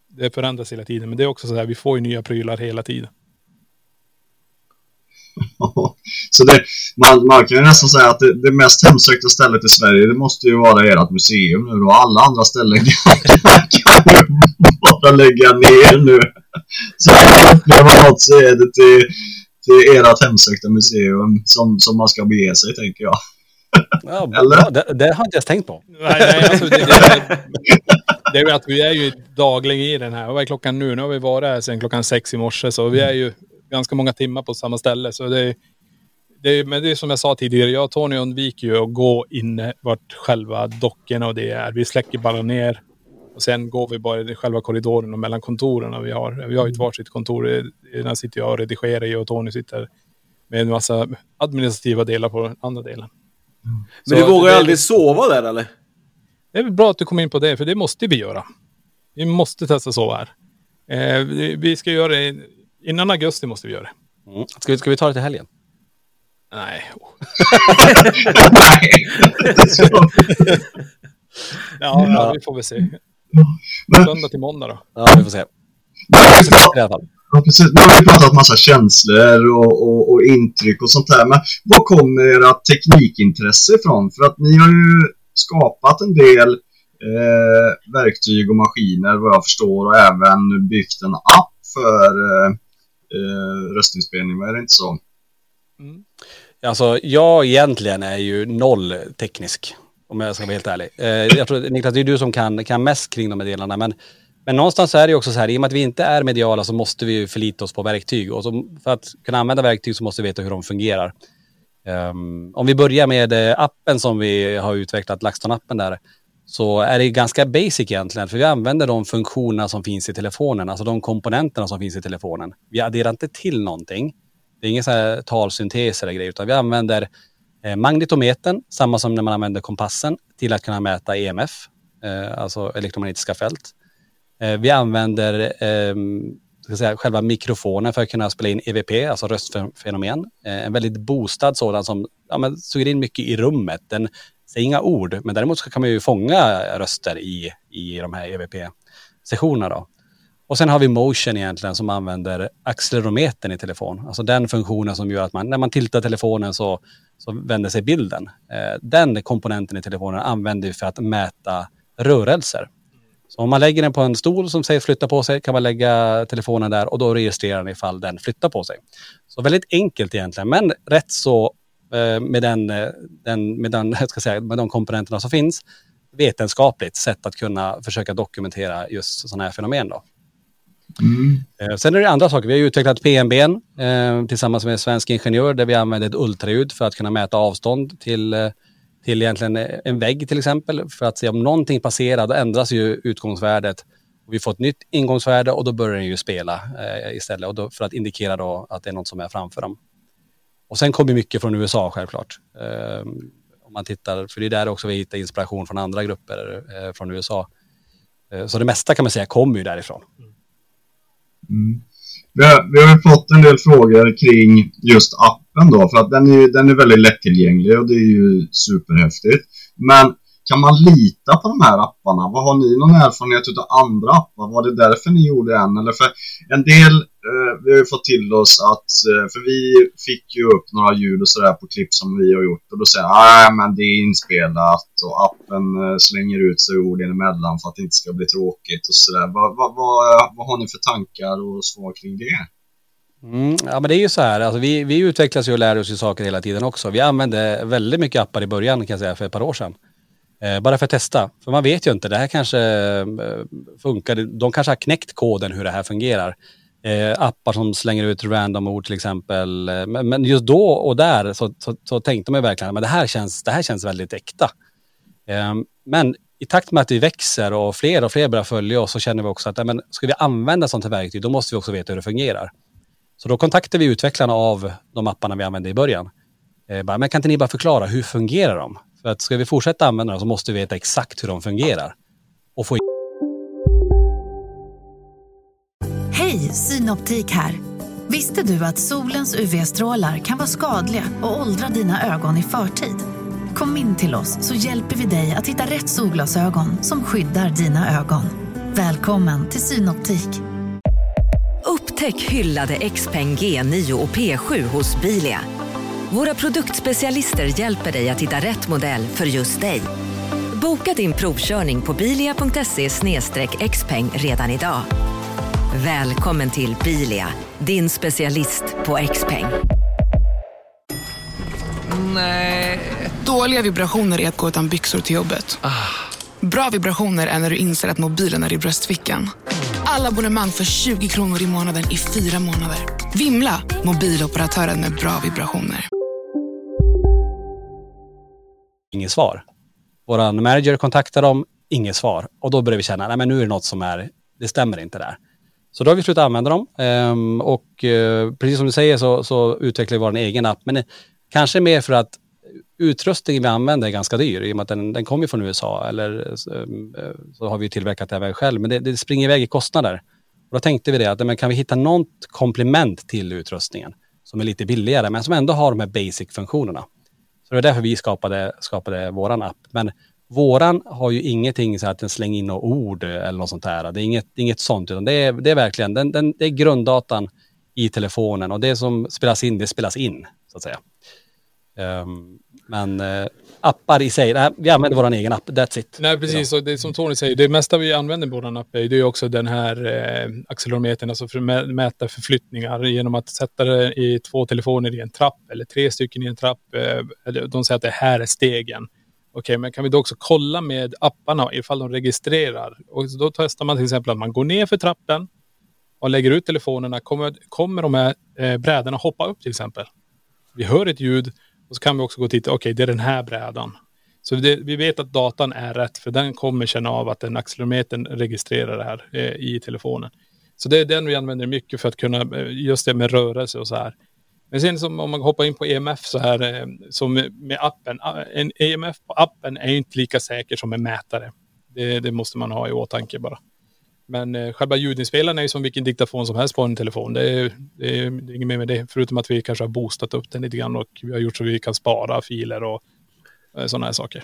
Det förändras hela tiden. Men det är också så här, vi får ju nya prylar hela tiden. Så det, man, man kan ju nästan säga att det, det mest hemsökta stället i Sverige, det måste ju vara ert museum nu då. Alla andra ställen kan ju bara lägga ner nu. Så upplever något så är det till, till ert hemsökta museum som, som man ska bege sig, tänker jag. Ja, Eller? ja, det, det har inte jag tänkt på. Nej, nej, alltså det, det, det är ju att vi är ju dagligen i den här. Vad är klockan nu? Nu har vi varit här sedan klockan sex i morse. Så vi är ju ganska många timmar på samma ställe. Så det, det, men det är som jag sa tidigare. Jag och Tony undviker ju att gå inne vart själva dockorna och det är. Vi släcker bara ner. Och sen går vi bara i själva korridoren och mellan kontoren. Vi har, vi har ju ett varsitt kontor. Där sitter jag och redigerar i och Tony sitter med en massa administrativa delar på den andra delen. Men du vågar ju aldrig sova där eller? Det är väl bra att du kom in på det, för det måste vi göra. Vi måste testa sova här. Eh, vi ska göra det, innan augusti måste vi göra det. Mm. Ska, vi, ska vi ta det till helgen? Nej. ja, ja, vi får väl se. Söndag till måndag då. Ja, vi får se. I alla fall. Ja, precis. Nu har vi pratat massa känslor och, och, och intryck och sånt där. Men var kommer era teknikintresse ifrån? För att ni har ju skapat en del eh, verktyg och maskiner vad jag förstår och även byggt en app för eh, eh, röstinspelning. Men är det inte så? Mm. Alltså, jag egentligen är ju noll teknisk. Om jag ska vara helt ärlig. Eh, jag tror, Niklas, det är du som kan, kan mest kring de här delarna. Men, men någonstans är det ju också så här, i och med att vi inte är mediala så måste vi ju förlita oss på verktyg. Och så, för att kunna använda verktyg så måste vi veta hur de fungerar. Um, om vi börjar med eh, appen som vi har utvecklat, LaxTon-appen där, så är det ganska basic egentligen, för vi använder de funktionerna som finns i telefonen, alltså de komponenterna som finns i telefonen. Vi adderar inte till någonting. Det är ingen så här talsyntes eller grejer, utan vi använder eh, magnetometern, samma som när man använder kompassen, till att kunna mäta EMF, eh, alltså elektromagnetiska fält. Eh, vi använder ehm, ska säga, själva mikrofonen för att kunna spela in EVP, alltså röstfenomen. Eh, en väldigt boostad sådan som ja, men, suger in mycket i rummet. Den säger inga ord, men däremot så kan man ju fånga röster i, i de här EVP-sessionerna. Då. Och sen har vi motion egentligen som använder accelerometern i telefon. Alltså den funktionen som gör att man, när man tiltar telefonen så, så vänder sig bilden. Eh, den komponenten i telefonen använder vi för att mäta rörelser. Så om man lägger den på en stol som säger flytta på sig kan man lägga telefonen där och då registrerar den ifall den flyttar på sig. Så väldigt enkelt egentligen, men rätt så eh, med, den, eh, den, med, den, ska säga, med de komponenterna som finns vetenskapligt sätt att kunna försöka dokumentera just sådana här fenomen. Då. Eh, Sen är det andra saker. Vi har utvecklat PMB eh, tillsammans med en svensk ingenjör där vi använder ett ultraljud för att kunna mäta avstånd till, till egentligen en vägg till exempel. För att se om någonting passerar, då ändras ju utgångsvärdet. Vi får ett nytt ingångsvärde och då börjar den ju spela eh, istället. Och då, för att indikera då att det är något som är framför dem. Och sen kommer mycket från USA självklart. Eh, om man tittar, för det är där också vi hittar inspiration från andra grupper eh, från USA. Eh, så det mesta kan man säga kommer ju därifrån. Mm. Vi, har, vi har fått en del frågor kring just appen då, för att den är, den är väldigt lättillgänglig och det är ju superhäftigt. Men kan man lita på de här apparna? Vad Har ni någon erfarenhet av andra appar? Var det därför ni gjorde en? Eller för en del, eh, vi har ju fått till oss att, eh, för vi fick ju upp några ljud och sådär på klipp som vi har gjort och då säger nej ah, men det är inspelat och appen eh, slänger ut sig orden emellan för att det inte ska bli tråkigt och sådär. Vad, vad, vad, vad har ni för tankar och svar kring det? Mm, ja men det är ju så här, alltså vi, vi utvecklas ju och lär oss ju saker hela tiden också. Vi använde väldigt mycket appar i början kan jag säga för ett par år sedan. Eh, bara för att testa. För man vet ju inte, det här kanske eh, funkar. De kanske har knäckt koden hur det här fungerar. Eh, appar som slänger ut random ord till exempel. Eh, men, men, just då och där så, så, så tänkte man verkligen att det här känns, det här känns väldigt äkta. Eh, men i takt med att vi växer och fler och fler börjar följa oss så känner vi också att men, ska vi använda sånt här verktyg då måste vi också veta hur det fungerar. Så då kontaktar vi utvecklarna av de apparna vi använde i början. Eh, bara, men kan inte ni bara förklara, hur fungerar de? För att ska vi fortsätta använda dem så måste vi veta exakt hur de fungerar. Och få Hej, Synoptik här. Visste du att solens UV-strålar kan vara skadliga och åldra dina ögon i förtid? Kom in till oss så hjälper vi dig att hitta rätt solglasögon som skyddar dina ögon. Välkommen till Synoptik. Upptäck hyllade XPeng G9 och P7 hos Bilia. Våra produktspecialister hjälper dig att hitta rätt modell för just dig. Boka din provkörning på bilia.se xpeng redan idag. Välkommen till Bilia, din specialist på X-peng. Nej. Dåliga vibrationer är att gå utan byxor till jobbet. Bra vibrationer är när du inser att mobilen är i bröstfickan. Alla abonnemang för 20 kronor i månaden i fyra månader. Vimla! Mobiloperatören med bra vibrationer. Inget svar. Vår manager kontaktar dem, inget svar. Och då börjar vi känna, nej men nu är det något som är, det stämmer inte där. Så då har vi slutat använda dem. Ehm, och eh, precis som du säger så, så utvecklar vi vår egen app. Men kanske mer för att utrustningen vi använder är ganska dyr i och med att den, den kommer från USA. Eller eh, så har vi tillverkat det även själv. Men det, det springer iväg i kostnader. Och då tänkte vi det att men kan vi hitta något komplement till utrustningen som är lite billigare men som ändå har de här basic-funktionerna. Så det är därför vi skapade, skapade våran app. Men våran har ju ingenting så att den slänger in några ord eller något sånt där. Det är inget, inget sånt, utan det är, det är verkligen den, den, det är grunddatan i telefonen och det som spelas in, det spelas in så att säga. Um, men eh, appar i sig, nej, vi använder vår egen app, that's it. Nej, precis. Och det som Tony säger, det mesta vi använder på vår app är det är också den här eh, accelerometern, alltså för att mäta förflyttningar genom att sätta det i två telefoner i en trapp eller tre stycken i en trapp. Eh, eller de säger att det här är stegen. Okej, men kan vi då också kolla med apparna ifall de registrerar? Och då testar man till exempel att man går ner för trappen och lägger ut telefonerna. Kommer, kommer de här eh, brädorna hoppa upp till exempel? Vi hör ett ljud och så kan vi också gå och titta, okej okay, det är den här brädan. Så det, vi vet att datan är rätt för den kommer känna av att den accelerometern registrerar det här eh, i telefonen. Så det är den vi använder mycket för att kunna, eh, just det med rörelse och så här. Men sen som om man hoppar in på EMF så här, eh, som med appen, en EMF på appen är inte lika säker som en mätare. Det, det måste man ha i åtanke bara. Men eh, själva ljudinspelaren är ju som vilken diktafon som helst på en telefon. Det är, det är, inget mer med det, förutom att vi kanske har boostat upp den lite grann och vi har gjort så vi kan spara filer och eh, sådana här saker.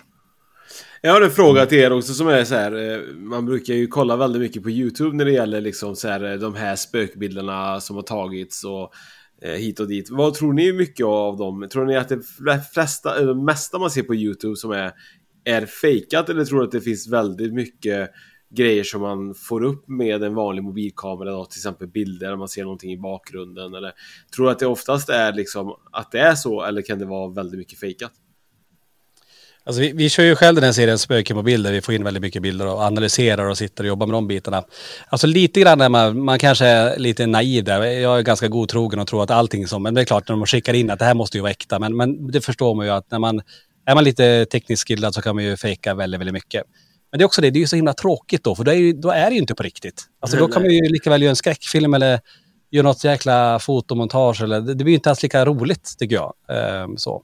Jag har en fråga till er också som är så här. Eh, man brukar ju kolla väldigt mycket på YouTube när det gäller liksom så här, eh, de här spökbilderna som har tagits och eh, hit och dit. Vad tror ni mycket av dem? Tror ni att det flesta, det mesta man ser på YouTube som är, är fejkat eller tror ni att det finns väldigt mycket grejer som man får upp med en vanlig mobilkamera, då, till exempel bilder när man ser någonting i bakgrunden eller tror du att det oftast är liksom att det är så eller kan det vara väldigt mycket fejkat? Alltså vi, vi kör ju själv den här serien Spöken på bilder. Vi får in väldigt mycket bilder och analyserar och sitter och jobbar med de bitarna. Alltså lite grann är man, man kanske är lite naiv där. Jag är ganska godtrogen och tror att allting som, men det är klart när de skickar in att det här måste ju vara äkta. Men, men det förstår man ju att när man, är man lite tekniskt skillad så kan man ju fejka väldigt, väldigt mycket. Men det är också det, det är ju så himla tråkigt då, för då är, ju, då är det ju inte på riktigt. Alltså då kan man ju lika väl göra en skräckfilm eller göra något jäkla fotomontage eller det, det blir inte alls lika roligt tycker jag. Um, så.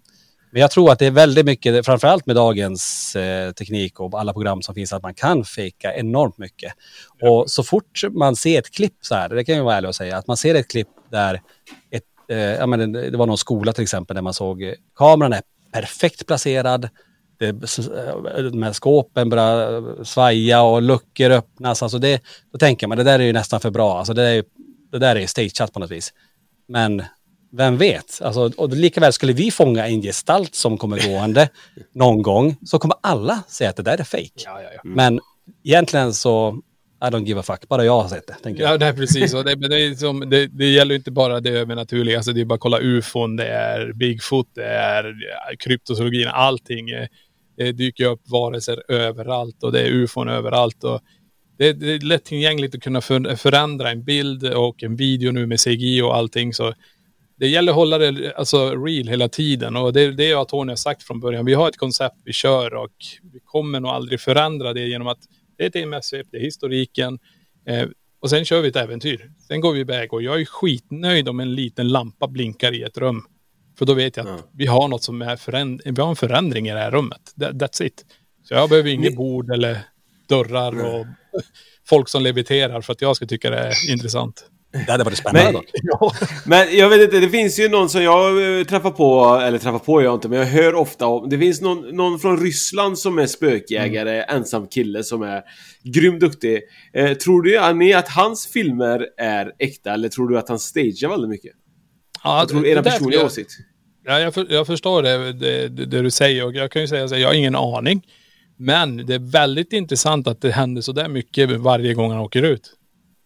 Men jag tror att det är väldigt mycket, framförallt med dagens eh, teknik och alla program som finns, att man kan fejka enormt mycket. Och så fort man ser ett klipp så här, det kan jag vara ärlig och säga, att man ser ett klipp där ett, eh, ja, men det, det var någon skola till exempel där man såg eh, kameran är perfekt placerad, det, eh, de här skåpen börjar svaja och luckor öppnas. Alltså det, då tänker man det där är ju nästan för bra. Alltså det, är, det där är stageat på något vis. Men vem vet? Alltså, och lika väl skulle vi fånga en gestalt som kommer gående någon gång så kommer alla säga att det där är fake. Ja, ja, ja. Men egentligen så I don't give a fuck, bara jag har sett det. Tänker jag. Ja, det är precis. Och det, men det, är som, det, det gäller ju inte bara det övernaturliga. Alltså det är bara att kolla ufon, det är Bigfoot, det är kryptozoologin, allting. Det dyker upp varelser överallt och det är ufon överallt. Och det, det är lättillgängligt att kunna förändra en bild och en video nu med CGI och allting. Så det gäller att hålla det alltså, real hela tiden och det är det jag och Tony har sagt från början. Vi har ett koncept vi kör och vi kommer nog aldrig förändra det genom att det är TMSF, det är historiken eh, och sen kör vi ett äventyr. Sen går vi iväg och jag är skitnöjd om en liten lampa blinkar i ett rum. För då vet jag att vi har något som är föränd- vi har en förändring i det här rummet. That, that's it. Så jag behöver inget bord eller dörrar och folk som leviterar för att jag ska tycka det är intressant. Det hade varit spännande Men- dock. Ja. Men jag vet inte, det finns ju någon som jag eh, träffar på, eller träffar på jag inte, men jag hör ofta om. Det finns någon, någon från Ryssland som är spökjägare, ensam kille som är grymt duktig. Eh, tror du Annie att hans filmer är äkta eller tror du att han stagear väldigt mycket? Ja, jag tror det- där personliga jag- åsikt. Ja, jag, för, jag förstår det, det, det, du säger och jag kan ju säga här, jag har ingen aning. Men det är väldigt intressant att det händer så där mycket varje gång han åker ut.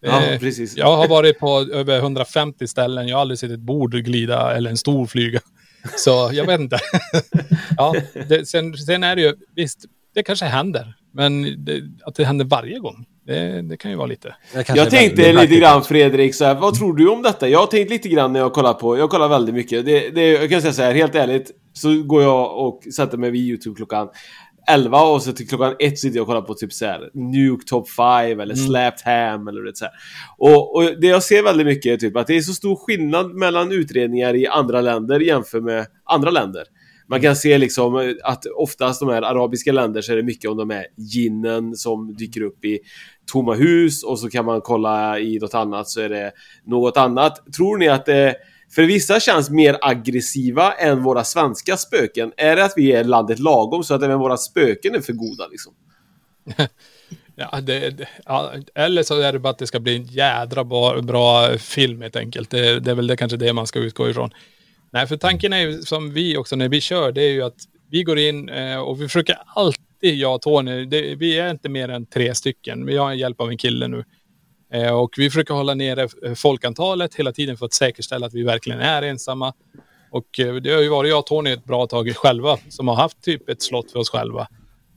Ja, Eh, precis. Jag har varit på över 150 ställen, jag har aldrig sett ett bord glida eller en stol flyga. Så jag vet inte. ja, det, sen, sen är det ju, visst, det kanske händer. Men det, att det händer varje gång, det, det kan ju vara lite. Jag tänkte lite grann Fredrik, så här, vad tror du om detta? Jag har tänkt lite grann när jag kollar på, jag kollar väldigt mycket. Det, det, jag kan säga så här, helt ärligt, så går jag och sätter mig vid YouTube klockan 11 och så till klockan 1 sitter jag och kollar på typ så här Nuke Top 5 eller Mm. Slapped Ham eller det så här. Och, och det jag ser väldigt mycket är typ att det är så stor skillnad mellan utredningar i andra länder jämfört med andra länder. Man kan se liksom att oftast de här arabiska länder så är det mycket om de här ginnen som dyker upp i tomma hus och så kan man kolla i något annat så är det något annat. Tror ni att det för vissa känns mer aggressiva än våra svenska spöken? Är det att vi är landet lagom så att även våra spöken är för goda liksom? Ja, det, det, ja, eller så är det bara att det ska bli en jädra bra, bra film helt enkelt. Det, det är väl det kanske det man ska utgå ifrån. Nej, för tanken är ju som vi också när vi kör, det är ju att vi går in eh, och vi försöker alltid, jag och Tony, det, vi är inte mer än tre stycken. Vi har hjälp av en kille nu. Eh, och vi försöker hålla nere eh, folkantalet hela tiden för att säkerställa att vi verkligen är ensamma. Och eh, det har ju varit jag och Tony ett bra tag själva som har haft typ ett slott för oss själva.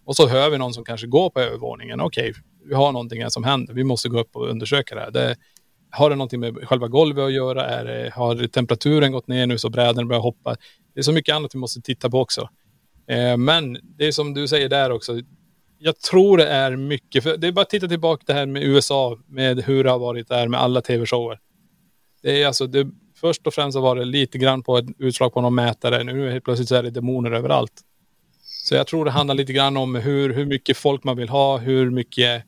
Och så hör vi någon som kanske går på övervåningen. Okej, vi har någonting här som händer. Vi måste gå upp och undersöka det här. Det, har det någonting med själva golvet att göra? Är det, har temperaturen gått ner nu så bräden börjar hoppa? Det är så mycket annat vi måste titta på också. Eh, men det är som du säger där också. Jag tror det är mycket. För det är bara att titta tillbaka det här med USA. Med hur det har varit där med alla tv-shower. Det är alltså, det, först och främst så var det lite grann på ett utslag på någon mätare. Nu helt plötsligt så är det demoner överallt. Så jag tror det handlar lite grann om hur, hur mycket folk man vill ha, hur mycket,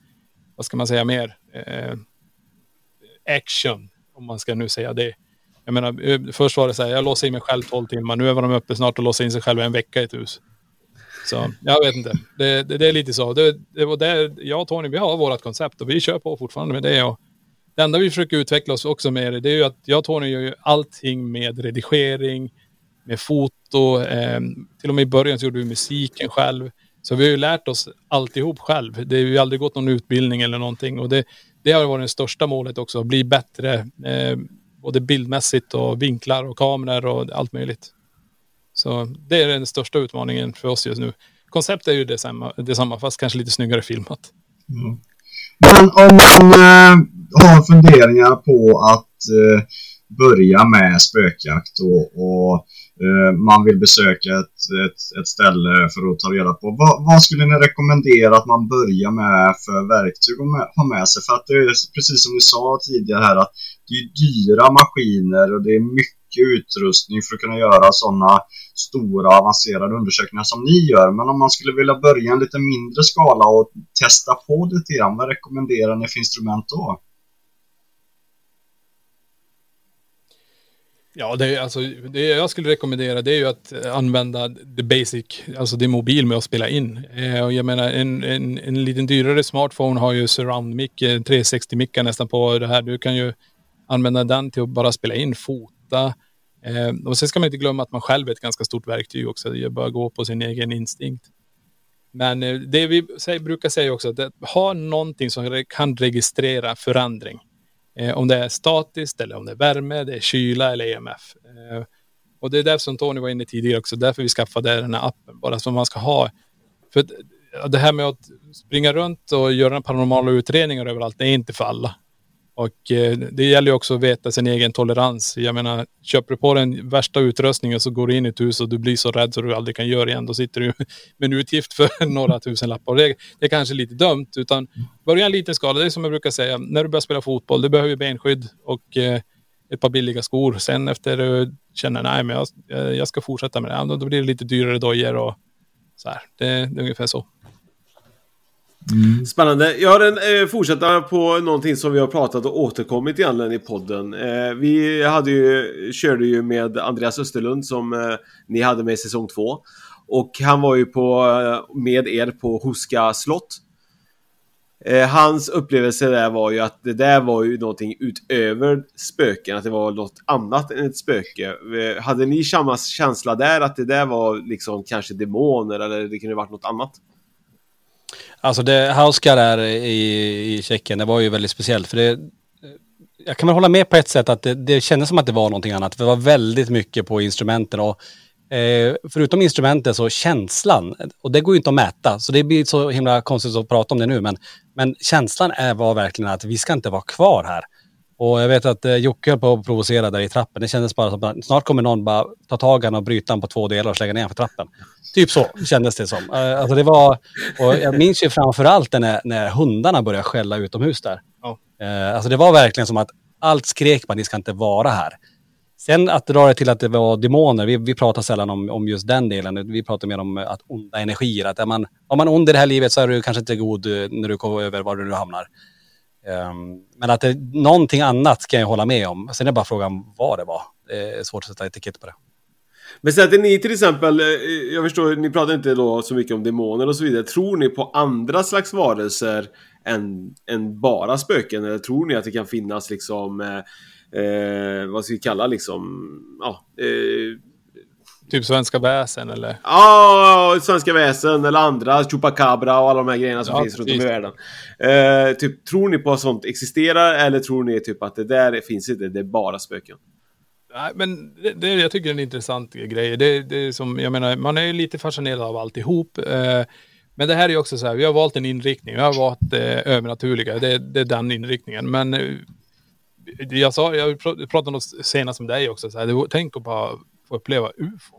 vad ska man säga mer, eh, action, om man ska nu säga det. Jag menar, eh, först var det så här, jag låser in mig själv 12 timmar, nu är de uppe snart och låser in sig själva en vecka i ett hus. Så jag vet inte, det, det, det är lite så. Det, det var där, jag och Tony, vi har vårt koncept och vi kör på fortfarande med det. Och det enda vi försöker utveckla oss också med det, det är ju att jag och Tony gör ju allting med redigering, med foto. Eh, till och med i början så gjorde vi musiken själv. Så vi har ju lärt oss alltihop själv. Det har ju aldrig gått någon utbildning eller någonting. Och det, det har varit det största målet också, att bli bättre. Eh, både bildmässigt och vinklar och kameror och allt möjligt. Så det är den största utmaningen för oss just nu. Konceptet är ju detsamma, detsamma fast kanske lite snyggare filmat. Mm. Men om man eh, har funderingar på att eh, börja med spökjakt och, och Eh, man vill besöka ett, ett, ett ställe för att ta reda på vad, vad skulle ni rekommendera att man börjar med för verktyg att med, ha med sig? För att det är precis som ni sa tidigare här att det är dyra maskiner och det är mycket utrustning för att kunna göra sådana stora avancerade undersökningar som ni gör. Men om man skulle vilja börja i en lite mindre skala och testa på lite grann, vad rekommenderar ni för instrument då? Ja, det, är, alltså, det jag skulle rekommendera det är ju att eh, använda the basic, alltså det mobil med att spela in. Eh, och jag menar en, en, en liten dyrare smartphone har ju surround mic, eh, 360 mickar nästan på det här. Du kan ju använda den till att bara spela in, fota. Eh, och sen ska man inte glömma att man själv är ett ganska stort verktyg också. Det är bara gå på sin egen instinkt. Men eh, det vi säger, brukar säga också, att ha någonting som kan registrera förändring. Eh, om det är statiskt eller om det är värme, det är kyla eller EMF. Eh, och det är därför som Tony var inne tidigare också, därför vi skaffade den här appen. Bara så man ska ha, för det här med att springa runt och göra paranormala utredningar överallt, det är inte för alla. Och eh, det gäller ju också att veta sin egen tolerans. Jag menar, köper du på den värsta utrustningen så går du in i ett hus och du blir så rädd så du aldrig kan göra igen. Då sitter du med en utgift för några tusen lappar. Det, det är kanske lite dumt, utan börja en liten skala. Det är som jag brukar säga, när du börjar spela fotboll, du behöver benskydd och eh, ett par billiga skor. Sen efter du känner, nej men jag, jag ska fortsätta med det, då blir det lite dyrare dojor och så här. Det, det är ungefär så. Mm. Spännande. Jag har en eh, fortsätta på någonting som vi har pratat och återkommit egentligen i podden. Eh, vi hade ju, körde ju med Andreas Österlund som eh, ni hade med i säsong två. Och han var ju på, eh, med er på Huska slott. Eh, hans upplevelse där var ju att det där var ju någonting utöver spöken, att det var något annat än ett spöke. Eh, hade ni samma känsla där, att det där var liksom kanske demoner eller det kunde varit något annat? Alltså det Hauska där i, i Tjeckien, det var ju väldigt speciellt. För det, jag kan väl hålla med på ett sätt att det, det kändes som att det var någonting annat. Det var väldigt mycket på instrumenten och eh, förutom instrumenten så känslan, och det går ju inte att mäta, så det blir så himla konstigt att prata om det nu, men, men känslan är, var verkligen att vi ska inte vara kvar här. Och jag vet att eh, Jocke höll på att provocera där i trappen. Det kändes bara som att snart kommer någon bara ta tag i och bryta den på två delar och slänga ner för trappen. Typ så kändes det som. Uh, alltså det var, och jag minns ju framförallt när, när hundarna började skälla utomhus där. Uh, alltså det var verkligen som att allt skrek man, ni ska inte vara här. Sen att dra det till att det var demoner, vi, vi pratar sällan om, om just den delen. Vi pratar mer om att onda energier. Att är man, om man ond i det här livet så är du kanske inte god eh, när du kommer över var du nu hamnar. Um, men att det är någonting annat kan jag hålla med om. Sen är det bara frågan vad det var. Det är svårt att sätta etikett på det. Men sätter ni till exempel, eh, jag förstår, ni pratar inte då så mycket om demoner och så vidare. Tror ni på andra slags varelser än, än bara spöken? Eller tror ni att det kan finnas liksom, eh, eh vad ska vi kalla liksom, ja, eh, Typ svenska väsen eller? Ja, svenska väsen eller andra, chupacabra och alla de här grejerna som ja, finns runt om i världen. Eh, typ, tror ni på att sånt existerar eller tror ni typ att det där finns inte, det är bara spöken? Nej, men det, det, jag tycker det är en intressant grej. Det, det är som, jag menar, man är ju lite fascinerad av alltihop. Eh, men det här är ju också så här, vi har valt en inriktning. Vi har valt eh, övernaturliga, det, det är den inriktningen. Men eh, jag sa, jag pratade senast med dig också, så här, tänk bara få uppleva ufo.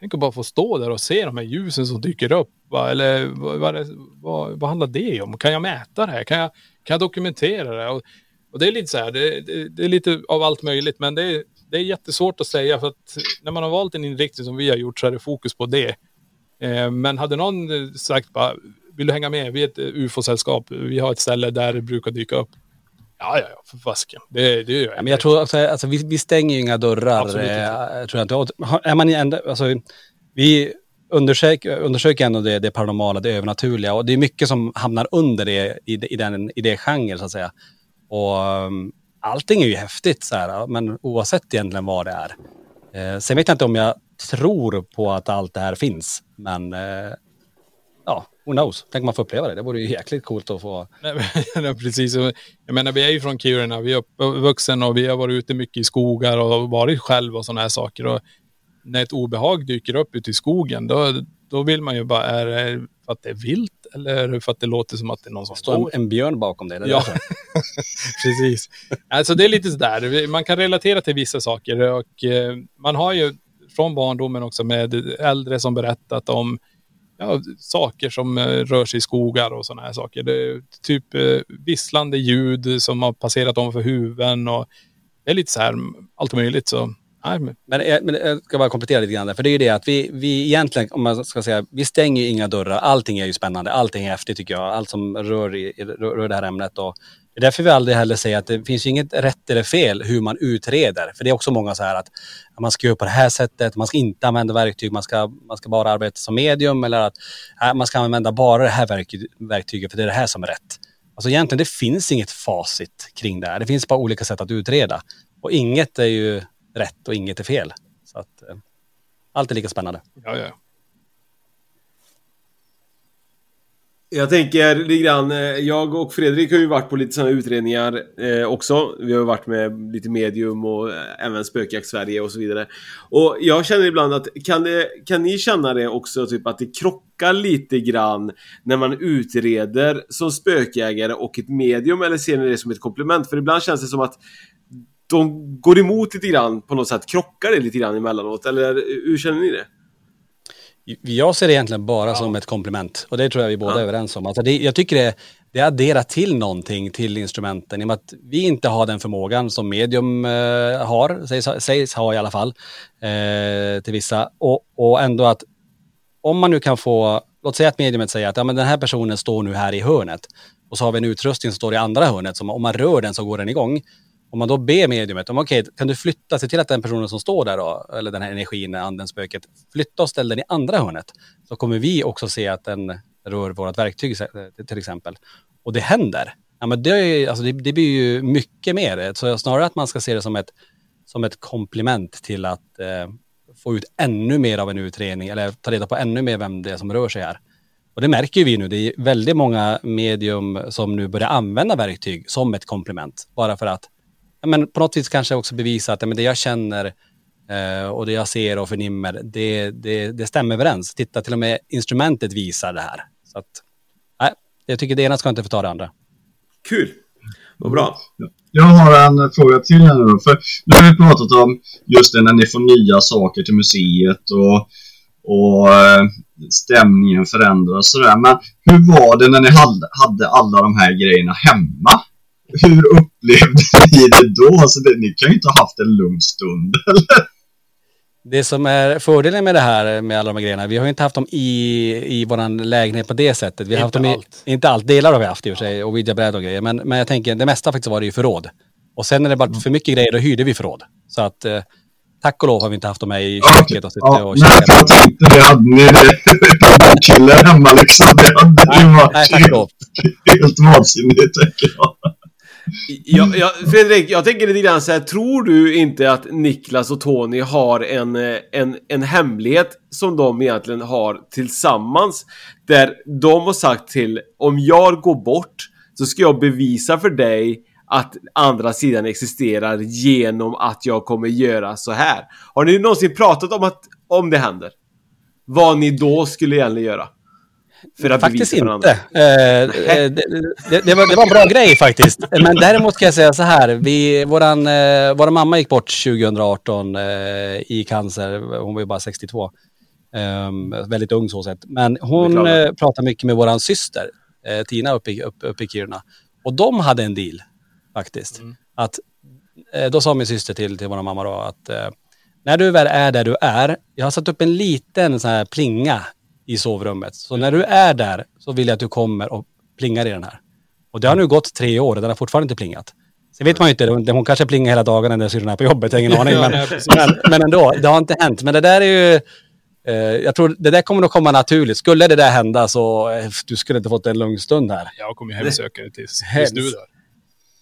Tänk att bara få stå där och se de här ljusen som dyker upp. Va? Eller vad, vad, vad, vad, handlar det om? Kan jag mäta det här? Kan jag, kan jag dokumentera det? Och, och det är lite så här, det, det, det, är lite av allt möjligt, men det är, det är jättesvårt att säga för att när man har valt en inriktning som vi har gjort så är det fokus på det. Eh, men hade någon sagt bara, vill du hänga med? Vi är ett ufo-sällskap. Vi har ett ställe där det brukar dyka upp. Ja, ja, ja, för fasken. Det, det gör jag. Ja, men jag tror också, alltså, vi, vi stänger ju inga dörrar. Absolut eh, tror jag inte. Är man ändå, alltså, vi undersöker, undersöker ändå det, det paranormala, det övernaturliga. Och det är mycket som hamnar under det i, i, den, i det genre, så att säga. Och um, allting är ju häftigt, så här, men oavsett egentligen vad det är. Eh, sen vet jag inte om jag tror på att allt det här finns, men eh, ja, who knows? Tänk man får uppleva det. Det vore ju jäkligt coolt att få. Nej, precis. Jag menar, vi är ju från Kiruna. Vi är uppvuxen och vi har varit ute mycket i skogar och varit själv och sådana här saker. Och när ett obehag dyker upp ute i skogen, då, då vill man ju bara, är det för att det är vilt eller för att det låter som att det är någon som står? En, en björn bakom dig? Ja, precis. Alltså det är lite sådär, man kan relatera till vissa saker och eh, man har ju från barndomen också med äldre som berättat om ja, saker som eh, rör sig i skogar och sådana här saker. Det är typ eh, visslande ljud som har passerat om för huven och det är lite så här allt möjligt. Så Nej, men... Men, eh, men jag ska bara komplettera lite grann där, för det är ju det att vi, vi egentligen, om man ska säga, vi stänger ju inga dörrar. Allting är ju spännande, allting är häftigt tycker jag. Allt som rör, i, rör, rör det här ämnet. Och det är därför vi aldrig heller säger att det finns inget rätt eller fel hur man utreder. För det är också många så här att man ska göra på det här sättet, man ska inte använda verktyg, man ska, man ska bara arbeta som medium eller att äh, man ska använda bara det här verktyg, verktyget för det är det här som är rätt. Alltså egentligen det finns inget facit kring det här. Det finns bara olika sätt att utreda. Och inget är ju rätt och inget är fel. Så att äh, allt är lika spännande. Ja, ja. Jag tänker lite grann, eh, jag och Fredrik har ju varit på lite sådana utredningar eh, också. Vi har ju varit med lite medium och eh, även Spökjakt Sverige och så vidare. Och jag känner ibland att, kan, det, kan ni känna det också, typ att det krockar lite grann när man utreder som spökjägare och ett medium, eller ser ni det som ett komplement? För ibland känns det som att de går emot lite grann på något sätt, krockar det lite grann emellanåt, eller hur känner ni det? Jag ser det egentligen bara som ett komplement och det tror jag vi båda är överens om. Alltså det, jag tycker det, det adderar till någonting till instrumenten i och med att vi inte har den förmågan som medium eh, har, sägs, sägs ha i alla fall, eh, till vissa. Och, och ändå att om man nu kan få, låt säga att mediumet säger att ja, men den här personen står nu här i hörnet och så har vi en utrustning som står i andra hörnet, som om man rör den så går den igång. Om man då ber mediumet, om okej, kan du flytta, se till att den personen som står där då, eller den här energin, anden, spöket, flytta och ställ den i andra hörnet. Så kommer vi också se att den rör vårt verktyg till exempel. Och det händer. Ja, men det, är, alltså det, det blir ju mycket mer. Så snarare att man ska se det som ett, som ett komplement till att eh, få ut ännu mer av en utredning eller ta reda på ännu mer vem det är som rör sig här. Och det märker vi nu. Det är väldigt många medium som nu börjar använda verktyg som ett komplement. Bara för att men på något vis kanske också bevisa att men det jag känner eh, och det jag ser och förnimmer, det, det, det stämmer överens. Titta, till och med instrumentet visar det här. Så att, nej, jag tycker det ena ska inte få ta det andra. Kul! Vad bra. Jag har en fråga till här nu då. För nu har vi pratat om just det när ni får nya saker till museet och, och eh, stämningen förändras och sådär. Men hur var det när ni hade, hade alla de här grejerna hemma? Hur upplevde ni det då? Alltså det, ni kan ju inte ha haft en lugn stund, eller? Det som är fördelen med det här med alla de här grejerna, vi har ju inte haft dem i, i våran lägenhet på det sättet. Vi har Inte haft dem i, allt. inte allt, delar har vi haft i och för sig och ouija-bräd och grejer. Men, men jag tänker, det mesta faktiskt var det ju förråd. Och sen när det var för mycket grejer, då hyrde vi förråd. Så att eh, tack och lov har vi inte haft dem med i köket och suttit Ja, och nej, för jag tänkte det. Hade ni det kille hemma liksom? Det hade ju varit nej, tack helt vansinnigt, tänker jag. Jag, jag, Fredrik, jag tänker lite grann så här, tror du inte att Niklas och Tony har en, eh, en, en hemlighet som de egentligen har tillsammans? Där de har sagt till, om jag går bort så ska jag bevisa för dig att andra sidan existerar genom att jag kommer göra så här. Har ni någonsin pratat om att om det händer? Vad ni då skulle egentligen göra? För att Faktiskt inte. Eh, eh, det, det, det, var, det var en bra grej faktiskt. Men däremot ska jag säga så här. Vi, våran, eh, våran mamma gick bort 2018 eh, i cancer. Hon var ju bara 62. Eh, väldigt ung så sett. Men hon pratade mycket med våran syster, Tina, uppe i, upp, uppe i Kiruna. Och de hade en deal faktiskt. Att, eh, då sa min syster till, till våran mamma då att när du väl är där du är, jag har satt upp en liten sån här plinga i sovrummet. Så när du är där så vill jag att du kommer och plingar i den här. Och det har nu gått tre år och den har fortfarande inte plingat. Sen vet man ju inte, hon kanske plingar hela dagarna när syrran är på jobbet, jag har ingen aning. Men, men, men ändå, det har inte hänt. Men det där är ju, eh, jag tror det där kommer nog komma naturligt. Skulle det där hända så, eh, du skulle inte fått en lugn stund här. Jag kommer hemsöka det tills, tills du dör.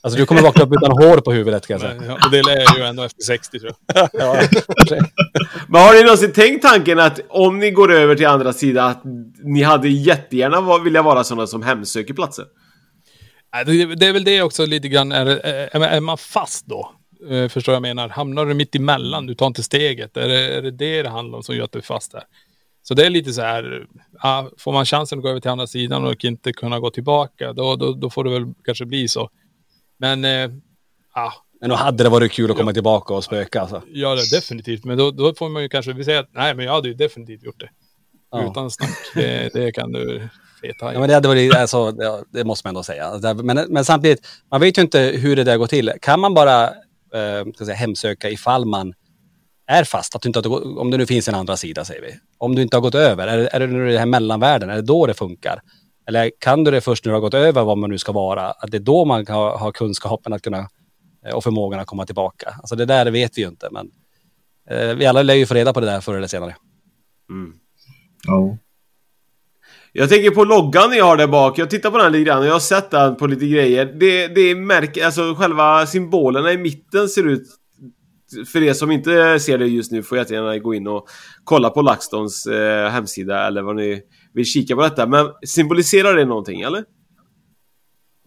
Alltså du kommer vakna upp utan hår på huvudet kan jag säga. Men, ja, och det lär jag ju ändå efter 60 tror jag. Ja. Men har ni någonsin tänkt tanken att om ni går över till andra sidan att ni hade jättegärna vilja vara sådana som hemsöker platser? Nej, det, är väl det också lite grann, är, är, är man fast då? Eh, Förstår jag menar? Hamnar du mitt emellan, du tar inte steget. Är det är det, det det handlar om som gör att du är fast där? Så det är lite så här, ja, får man chansen att gå över till andra sidan och inte kunna gå tillbaka, då, då, då får det väl kanske bli så. Men, eh, ja. Men då hade det varit kul att komma tillbaka och spöka alltså. Ja, definitivt. Men då, då får man ju kanske, vi säger att nej, men jag hade ju definitivt gjort det. Ja. Utan snack. Det, det kan du feta i. Ja, men det, hade varit, alltså, det, måste man ändå säga. Det- Men, men samtidigt, man vet ju inte hur det där går till. Kan man bara eh, ska säga, hemsöka ifall man är fast, att du inte har, om det nu finns en andra sida säger vi. Om du inte har gått över, är, är det nu det här mellanvärlden, är det då det funkar? Eller kan du det först när du har gått över vad man nu ska vara? Att det är då man kan ha, kunskapen att kunna eh, och förmågan att komma tillbaka. Alltså det där vet vi ju inte, men eh, vi alla lär ju få reda på det där förr eller senare. Ja. Jag tänker på loggan ni har där bak. Jag tittar på den lite grann och jag har sett den på lite grejer. Det, det är märke, alltså själva symbolerna i mitten ser ut... För er som inte ser det just nu får jättegärna gå in och kolla på LaxTons eh, hemsida eller vad ni vill kika på detta. Men symboliserar det någonting eller?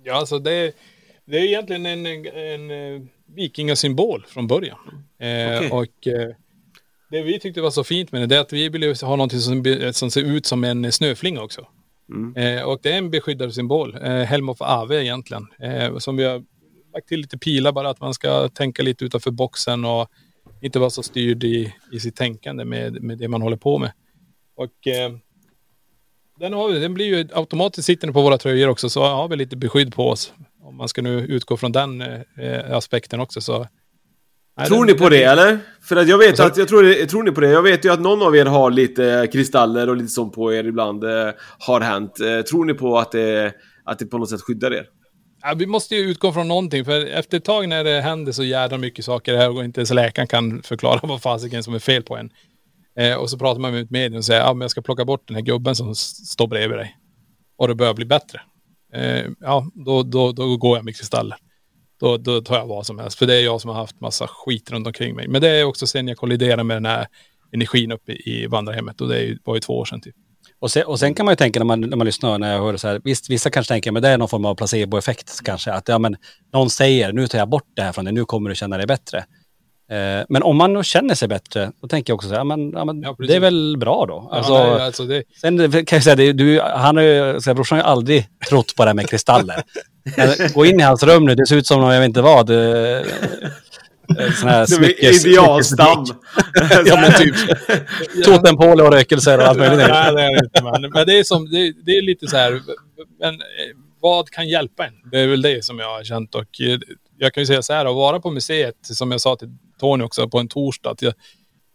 Ja, alltså det, det är egentligen en, en, en eh, vikingasymbol från början. Eh, Okej. Och eh, det vi tyckte var så fint med det, det är att vi ville ha någonting som, som ser ut som en snöflinga också. Eh, och det är en beskyddad symbol, eh, Helm of Ave egentligen. Eh, som vi har lagt till lite pilar bara att man ska tänka lite utanför boxen och inte vara så styrd i, i sitt tänkande med, med det man håller på med. Och eh, den, har vi, den blir ju automatiskt sittande på våra tröjor också så har vi lite beskydd på oss. Om man ska nu utgå från den eh, aspekten också så. Nej, tror den- ni på den- det eller? För att jag vet att, jag tror, tror ni på det? Jag vet ju att någon av er har lite kristaller och lite sånt på er ibland. Eh, har hänt. Eh, tror ni på att det, att det på något sätt skyddar er? Ja, vi måste ju utgå från någonting för efter ett tag när det händer så jädra mycket saker här och inte ens läkaren kan förklara vad fasiken som är fel på en. Eh, och så pratar man med ett medium och säger ja, men jag ska plocka bort den här gubben som står bredvid dig. Och det börjar bli bättre. Eh, ja, då, då, då går jag med kristaller. Då, då tar jag vad som helst. För det är jag som har haft massa skit runt omkring mig. Men det är också sen jag kolliderade med den här energin uppe i vandrarhemmet. Och det var ju två år sedan typ. Och sen, och sen kan man ju tänka när man, när man lyssnar, när jag hör det så här, visst, vissa kanske tänker, men det är någon form av placeboeffekt kanske, att ja, men någon säger, nu tar jag bort det här från dig, nu kommer du känna dig bättre. Eh, men om man känner sig bättre, då tänker jag också så här, ja, men, ja, men precis. det är väl bra då. Ja, Alltså, nej, alltså det, Sen kan jag säga, det, du, han har ju, så här, brorsan har ju aldrig trott på det här med kristaller. Gå in i hans rum nu, det ser ut som, jag vet inte vad, eh, eh, sån här Det smyckes... idealstam. ja men typ. Totempål och rökelser och allt möjligt. Nej, det är det inte. Men, men det, är som, det, det är lite så här, men eh, vad kan hjälpa en? Det är väl det som jag har känt. Och eh, jag kan ju säga så här, att vara på museet, som jag sa till Tony också, på en torsdag, att jag,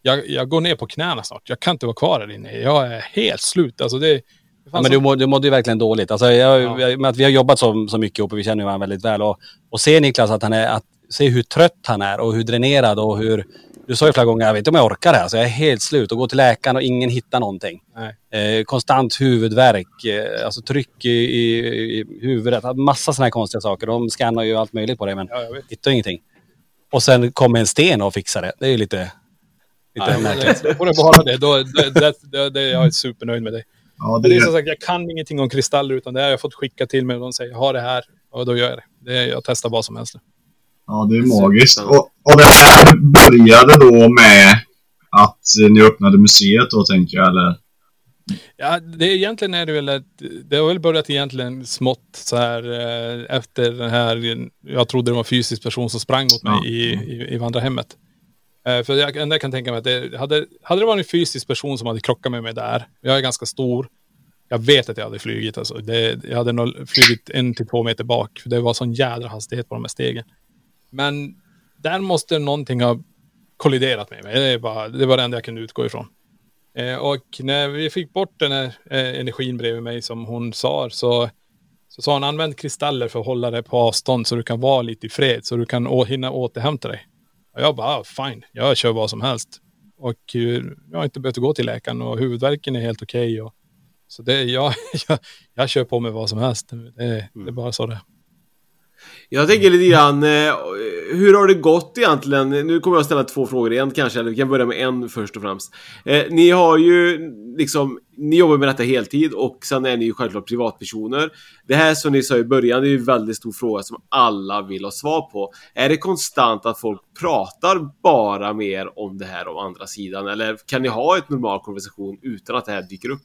jag, jag går ner på knäna snart. Jag kan inte vara kvar här inne. Jag är helt slut. Alltså det, det Ja, men du, må, du mådde ju verkligen dåligt. Alltså, jag, jag, med att vi har jobbat så, så mycket ihop och vi känner varandra väldigt väl. Och, och se Niklas, att han är, att, se hur trött han är och hur dränerad och hur... Du sa ju flera gånger, jag vet inte om jag orkar det här. Så jag är helt slut och går till läkaren och ingen hittar någonting. Eh, konstant huvudvärk, eh, alltså tryck i, i, i huvudet. Massa sådana här konstiga saker. De scannar ju allt möjligt på dig men Ja, hittar ingenting. Och sen kommer en sten och fixar det. Det är ju lite, lite Nej, märkligt. det bara det, då, det, det, det, det, jag är supernöjd med det. Ja, det det är som sagt, jag kan ingenting om kristaller utan det har jag fått skicka till mig och de säger ha det här och då gör jag det. det jag testar vad som helst. Ja, det är magiskt. Och, och det här började då med att ni öppnade museet då, tänker jag, eller? Ja, det är egentligen är det väl ett, det har väl börjat egentligen smått så här eh, efter den här, jag trodde det var en fysisk person som sprang mot mig Ja. i, i, i vandrarhemmet. Eh, för jag, jag kan tänka mig att det, hade, hade det varit en fysisk person som hade krockat med mig där, jag är ganska stor, jag vet att jag hade flugit alltså. Det, jag hade nog flugit en till två meter bak, för det var sån jädra hastighet på de här stegen. Men där måste någonting ha kolliderat med mig. Det, är bara, det var det enda jag kunde utgå ifrån. Eh, och när vi fick bort den här eh, energin bredvid mig som hon sa så, så sa hon använd kristaller för att hålla dig på avstånd så du kan vara lite i fred så du kan å, hinna återhämta dig. Och jag bara, ah, fine, jag kör vad som helst. Och eh, jag har inte behövt gå till läkaren och huvudvärken är helt okej. och så det, jag, jag, jag kör på med vad som helst. Det, det är bara så det är. Jag tänker lite grann, eh, hur har det gått egentligen? Nu kommer jag ställa två frågor igen kanske, eller vi kan börja med en först och främst. Eh, ni har ju liksom, ni jobbar med detta heltid och sen är ni ju självklart privatpersoner. Det här som ni sa i början, det är ju en väldigt stor fråga som alla vill ha svar på. Är det konstant att folk pratar bara mer om det här om andra sidan? Eller kan ni ha ett normal konversation utan att det här dyker upp?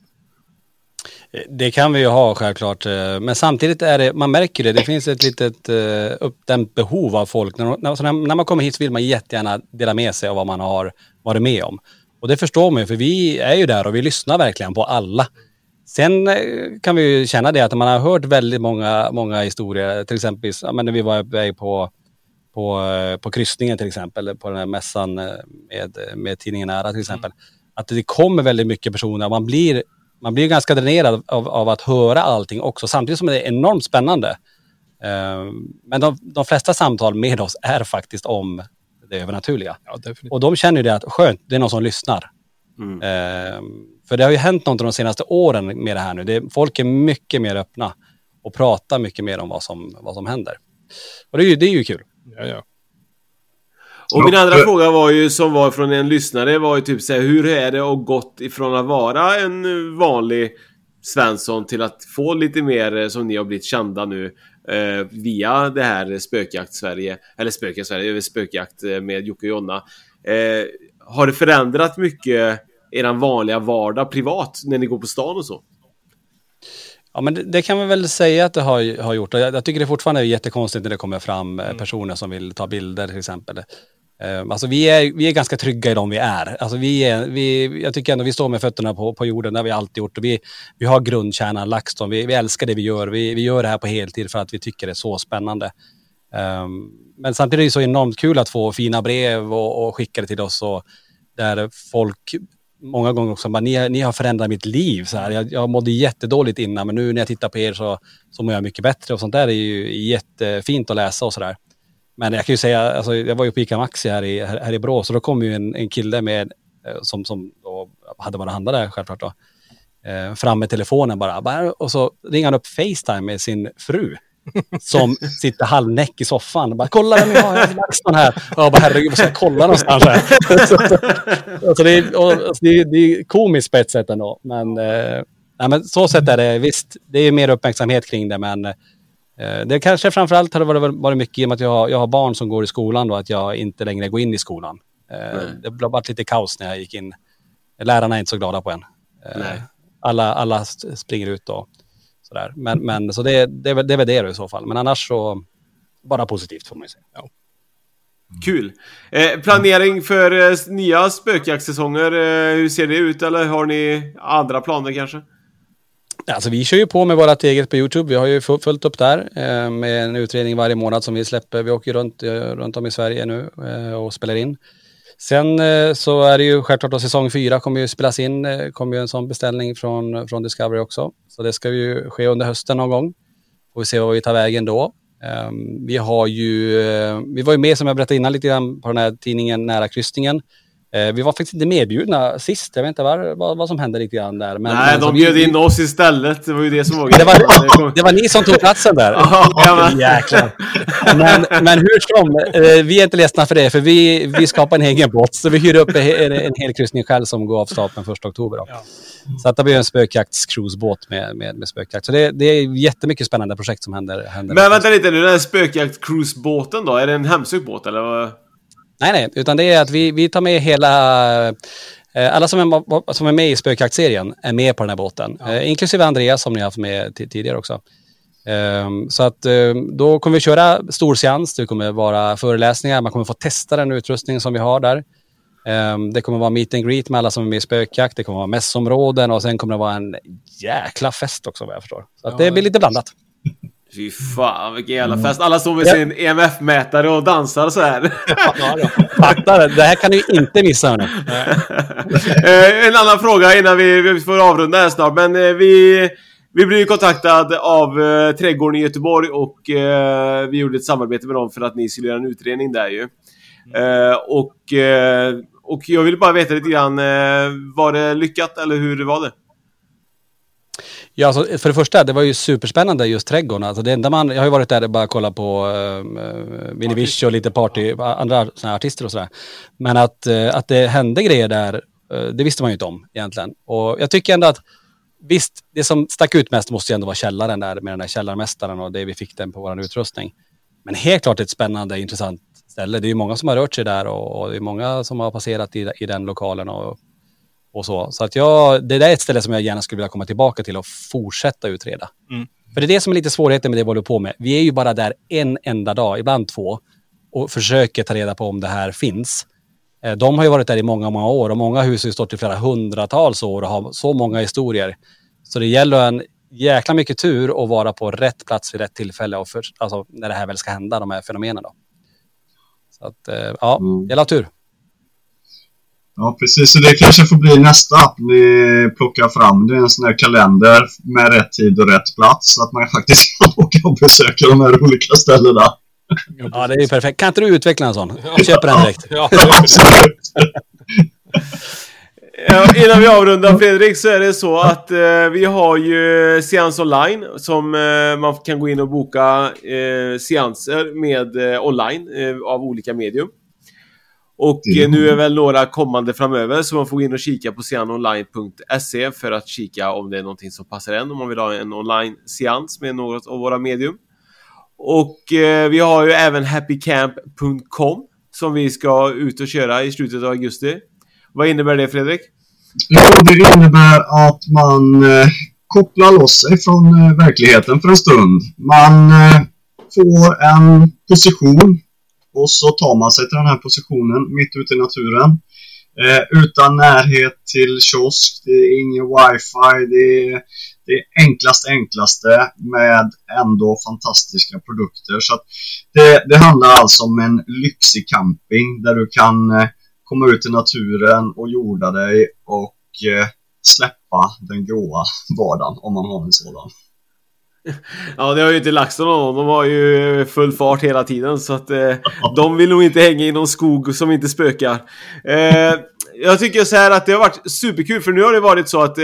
Det kan vi ju ha självklart. eh, Men samtidigt är det, man märker det, det finns ett litet uh, uppdämt behov av folk. När, när, när, man kommer hit så vill man jättegärna dela med sig av vad man har varit med om. Och det förstår man ju, för vi är ju där och vi lyssnar verkligen på alla. Sen eh, kan vi ju känna det att man har hört väldigt många, många historier, till exempel när vi var iväg på på, eh, på kryssningen till exempel, på den här mässan eh, med, med tidningen Nära till exempel. Att det kommer väldigt mycket personer, man blir, man blir ganska dränerad av, av att höra allting också, samtidigt som det är enormt spännande. Eh, Men de, de flesta samtal med oss är faktiskt om det övernaturliga. och de känner ju det att skönt, det är någon som lyssnar. Eh, för det har ju hänt något de senaste åren med det här nu. Det, folk är mycket mer öppna och pratar mycket mer om vad som, vad som händer. Och det är ju, det är ju kul. Ja, ja. Och min andra fråga var ju som var från en lyssnare var ju typ såhär hur är det att gått ifrån att vara en eh, vanlig Svensson till att få lite mer eh, som ni har blivit kända nu eh, via det här Spökjakt Sverige eller Spökjakt Sverige, över Spökjakt eh, med Jocke och Jonna. Eh, har det förändrat mycket eran vanliga vardag privat när ni går på stan och så? Ja, men det, det kan man väl säga att det har, har gjort. Och Jag, jag tycker det fortfarande är jättekonstigt när det kommer fram eh, personer som vill ta bilder till exempel. Ehm, alltså vi är, vi är ganska trygga i de vi är. Alltså vi är vi, jag tycker ändå vi står med fötterna på, på jorden, det har vi alltid gjort. Och vi, vi har grundkärnan LaxTon, vi, vi älskar det vi gör. Vi, vi gör det här på heltid för att vi tycker det är så spännande. Um, men samtidigt är det så enormt kul att få fina brev och, och skicka det till oss. Och där folk många gånger också bara, ni, ni har förändrat mitt liv. Så här. Jag, jag mådde jättedåligt innan, men nu när jag tittar på er så, så mår jag mycket bättre. Och sånt där är ju jättefint att läsa och så där. Men jag kan ju säga, alltså, jag var ju på ICA Maxi här i, här, här i Borås och då kom ju en, en kille med, eh, som, som då hade bara handlat där självklart då, eh, fram med telefonen bara. Och så ringer han upp Facetime med sin fru. Som sitter halvnäck i soffan. och Bara, kolla vem jag har, LaxTon här. Och jag bara, herregud, ska jag kolla någonstans här? så, alltså, det, är, och, alltså, det, är, det är komiskt på ett sätt ändå. Men, eh, nej, men så sätt är det. Visst, det är mer uppmärksamhet kring det, men det kanske framförallt har varit, varit mycket i och med att jag, har- jag har barn som går i skolan då, att jag inte längre går in i skolan. Eh, Nej. det blev varit lite kaos när jag gick in. Lärarna är inte så glada på en. Eh, Nej. alla, alla springer ut och sådär. Men, men så det, det, det är väl det i så fall. Men annars så bara positivt får man ju säga. Ja. Kul! Eh, planering för eh, nya spökjaktssäsonger, eh, hur ser det ut eller har ni andra planer kanske? Alltså vi kör ju på med vårt eget på YouTube. Vi har ju fullt följt upp där eh, med en utredning varje månad som vi släpper. Vi åker runt, eh, runt om i Sverige nu eh, och spelar in. Sen eh, så är det ju självklart att säsong fyra kommer ju spelas in. Eh, kommer ju en sån beställning från, från Discovery också. Så det ska ju ske under hösten någon gång. Får vi se vad vi tar vägen då. Eh, vi har ju, eh, vi var ju med som jag berättade innan lite grann på den här tidningen Nära kryssningen. Eh, vi var faktiskt inte medbjudna sist. Jag vet inte vad, vad, vad som hände lite grann där. Men, Nej, men de bjöd in oss istället. Det var ju det som var det var, grejen. det var ni som tog platsen där. Ja, men- Jäklar. Men, men hur som, eh, vi är inte ledsna för det, för vi, vi skapar en egen båt. Så vi hyr upp en, en hel kryssning själv som går av stapeln 1 oktober. Då. Så att det blir en spökjaktscruisebåt med, med, med spökjakt. Så det, det är jättemycket spännande projekt som händer. händer Men vänta lite nu, den här spökjakt-cruisebåten då? Är det en hemsökt båt eller? Nej, nej, utan det är att vi, vi tar med hela... eh, Alla som är, som är med i spökjaktserien är med på den här båten. Eh, inklusive Andreas som ni har haft med ti- tidigare också. Ehm, så att eh, då kommer vi köra stor seans, det kommer vara föreläsningar, man kommer få testa den utrustning som vi har där. Ehm, det kommer vara meet and greet med alla som är med i spökjakt, det kommer vara mässområden och sen kommer det vara en jäkla fest också vad jag förstår. Så att det blir lite blandat. Fy fan vilken jävla fest. Alla står med sin EMF-mätare och dansar så här. Fattar det, det här kan ni inte missa hörni. Eh, en annan fråga innan vi, vi får avrunda här snart. Men eh, vi, vi blev ju kontaktad av eh, Trädgården i Göteborg och eh, vi gjorde ett samarbete med dem för att ni skulle göra en utredning där ju. Eh, och, eh, och jag ville bara veta lite grann, eh, var det lyckat eller hur var det? Ja, alltså, för det första, det var ju superspännande just trädgården. Alltså, det enda man, jag har ju varit där och bara kollat på uh, Vinnie Vish och lite party, andra såna artister och sådär. Men att, eh, att det hände grejer där, eh, det visste man ju inte om egentligen. Och jag tycker ändå att visst, det som stack ut mest måste ju ändå vara källaren där med den där källarmästaren och det vi fick den på vår utrustning. Men helt klart ett spännande, intressant ställe. Det är ju många som har rört sig där och, och det är många som har passerat i, i den lokalen och, och så. Så att jag, det där är ett ställe som jag gärna skulle vilja komma tillbaka till och fortsätta utreda. Mm. För det är det som är lite svårigheten med det vi håller på med. Vi är ju bara där en enda dag, ibland två, och försöker ta reda på om det här finns. Eh, De har ju varit där i många, många år och många hus har ju stått i flera hundratals år och har så många historier. Så det gäller en jäkla mycket tur att vara på rätt plats vid rätt tillfälle och för, alltså, när det här väl ska hända, de här fenomenen. Då. Så att, eh, ja, Mm. jävla tur. Ja, precis. Så det kanske får bli nästa app ni plockar fram. Det är en sån här kalender med rätt tid och rätt plats. Så att man faktiskt kan åka och besöka de här olika ställena. Ja, det är ju perfekt. Kan inte du utveckla en sån? Jag köper den direkt. Ja, Absolut. Innan vi avrundar Fredrik så är det så att eh, vi har ju seans online som eh, man kan gå in och boka eh, seanser med eh, online eh, av olika medium. Och eh, nu är väl några kommande framöver så man får gå in och kika på seanonline.se för att kika om det är någonting som passar en om man vill ha en online seans med något av våra medium. Och eh, vi har ju även happycamp.com som vi ska ut och köra i slutet av augusti. Vad innebär det Fredrik? Jo, det innebär att man eh, kopplar loss sig från eh, verkligheten för en stund. Man eh, får en position och så tar man sig till den här positionen mitt ute i naturen. Eh, utan närhet till kiosk, det är ingen wifi, det är det enklaste enklaste med ändå fantastiska produkter. Så att det, det handlar alltså om en lyxig camping där du kan eh, komma ut i naturen och jorda dig och eh, släppa den gråa vardagen om man har en sådan. Ja, det har ju inte LaxTon någon. De har ju full fart hela tiden så att eh, de vill nog inte hänga i någon skog som inte spökar. Eh, jag tycker så här att det har varit superkul för nu har det varit så att eh,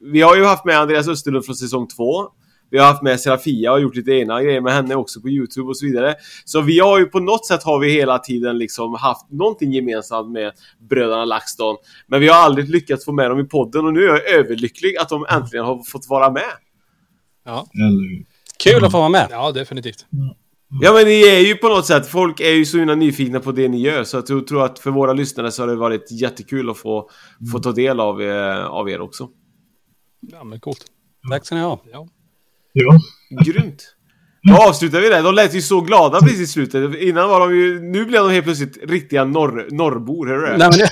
vi har ju haft med Andreas Österlund från säsong 2. Vi har haft med Serafia och gjort lite egna grejer med henne också på Youtube och så vidare. Så vi har ju på något sätt har vi hela tiden liksom haft någonting gemensamt med bröderna LaxTon. Men vi har aldrig lyckats få med dem i podden och nu är jag överlycklig att de äntligen har fått vara med. Ja. Kul att få vara med. Ja, definitivt. Ja men ni är ju på något sätt, folk är ju så himla nyfikna på det ni gör så jag tror att för våra lyssnare så har det varit jättekul att få, få ta del av, eh, av er också. Ja, men coolt. Tack ska ni ha. Ja. Ja. Grymt! Då avslutar vi där. De lät ju så glada precis i slutet. Innan var de ju... Nu blev de helt plötsligt riktiga norr, norrbor, hör du det? Nej, men det...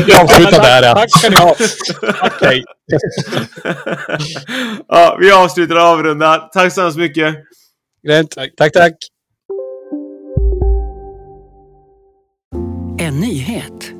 Vi avslutar där, ja. Tack ska ni ha. Okej. ja, vi avslutar och avrundar. Tack så hemskt mycket. Grymt. Tack, tack. En nyhet.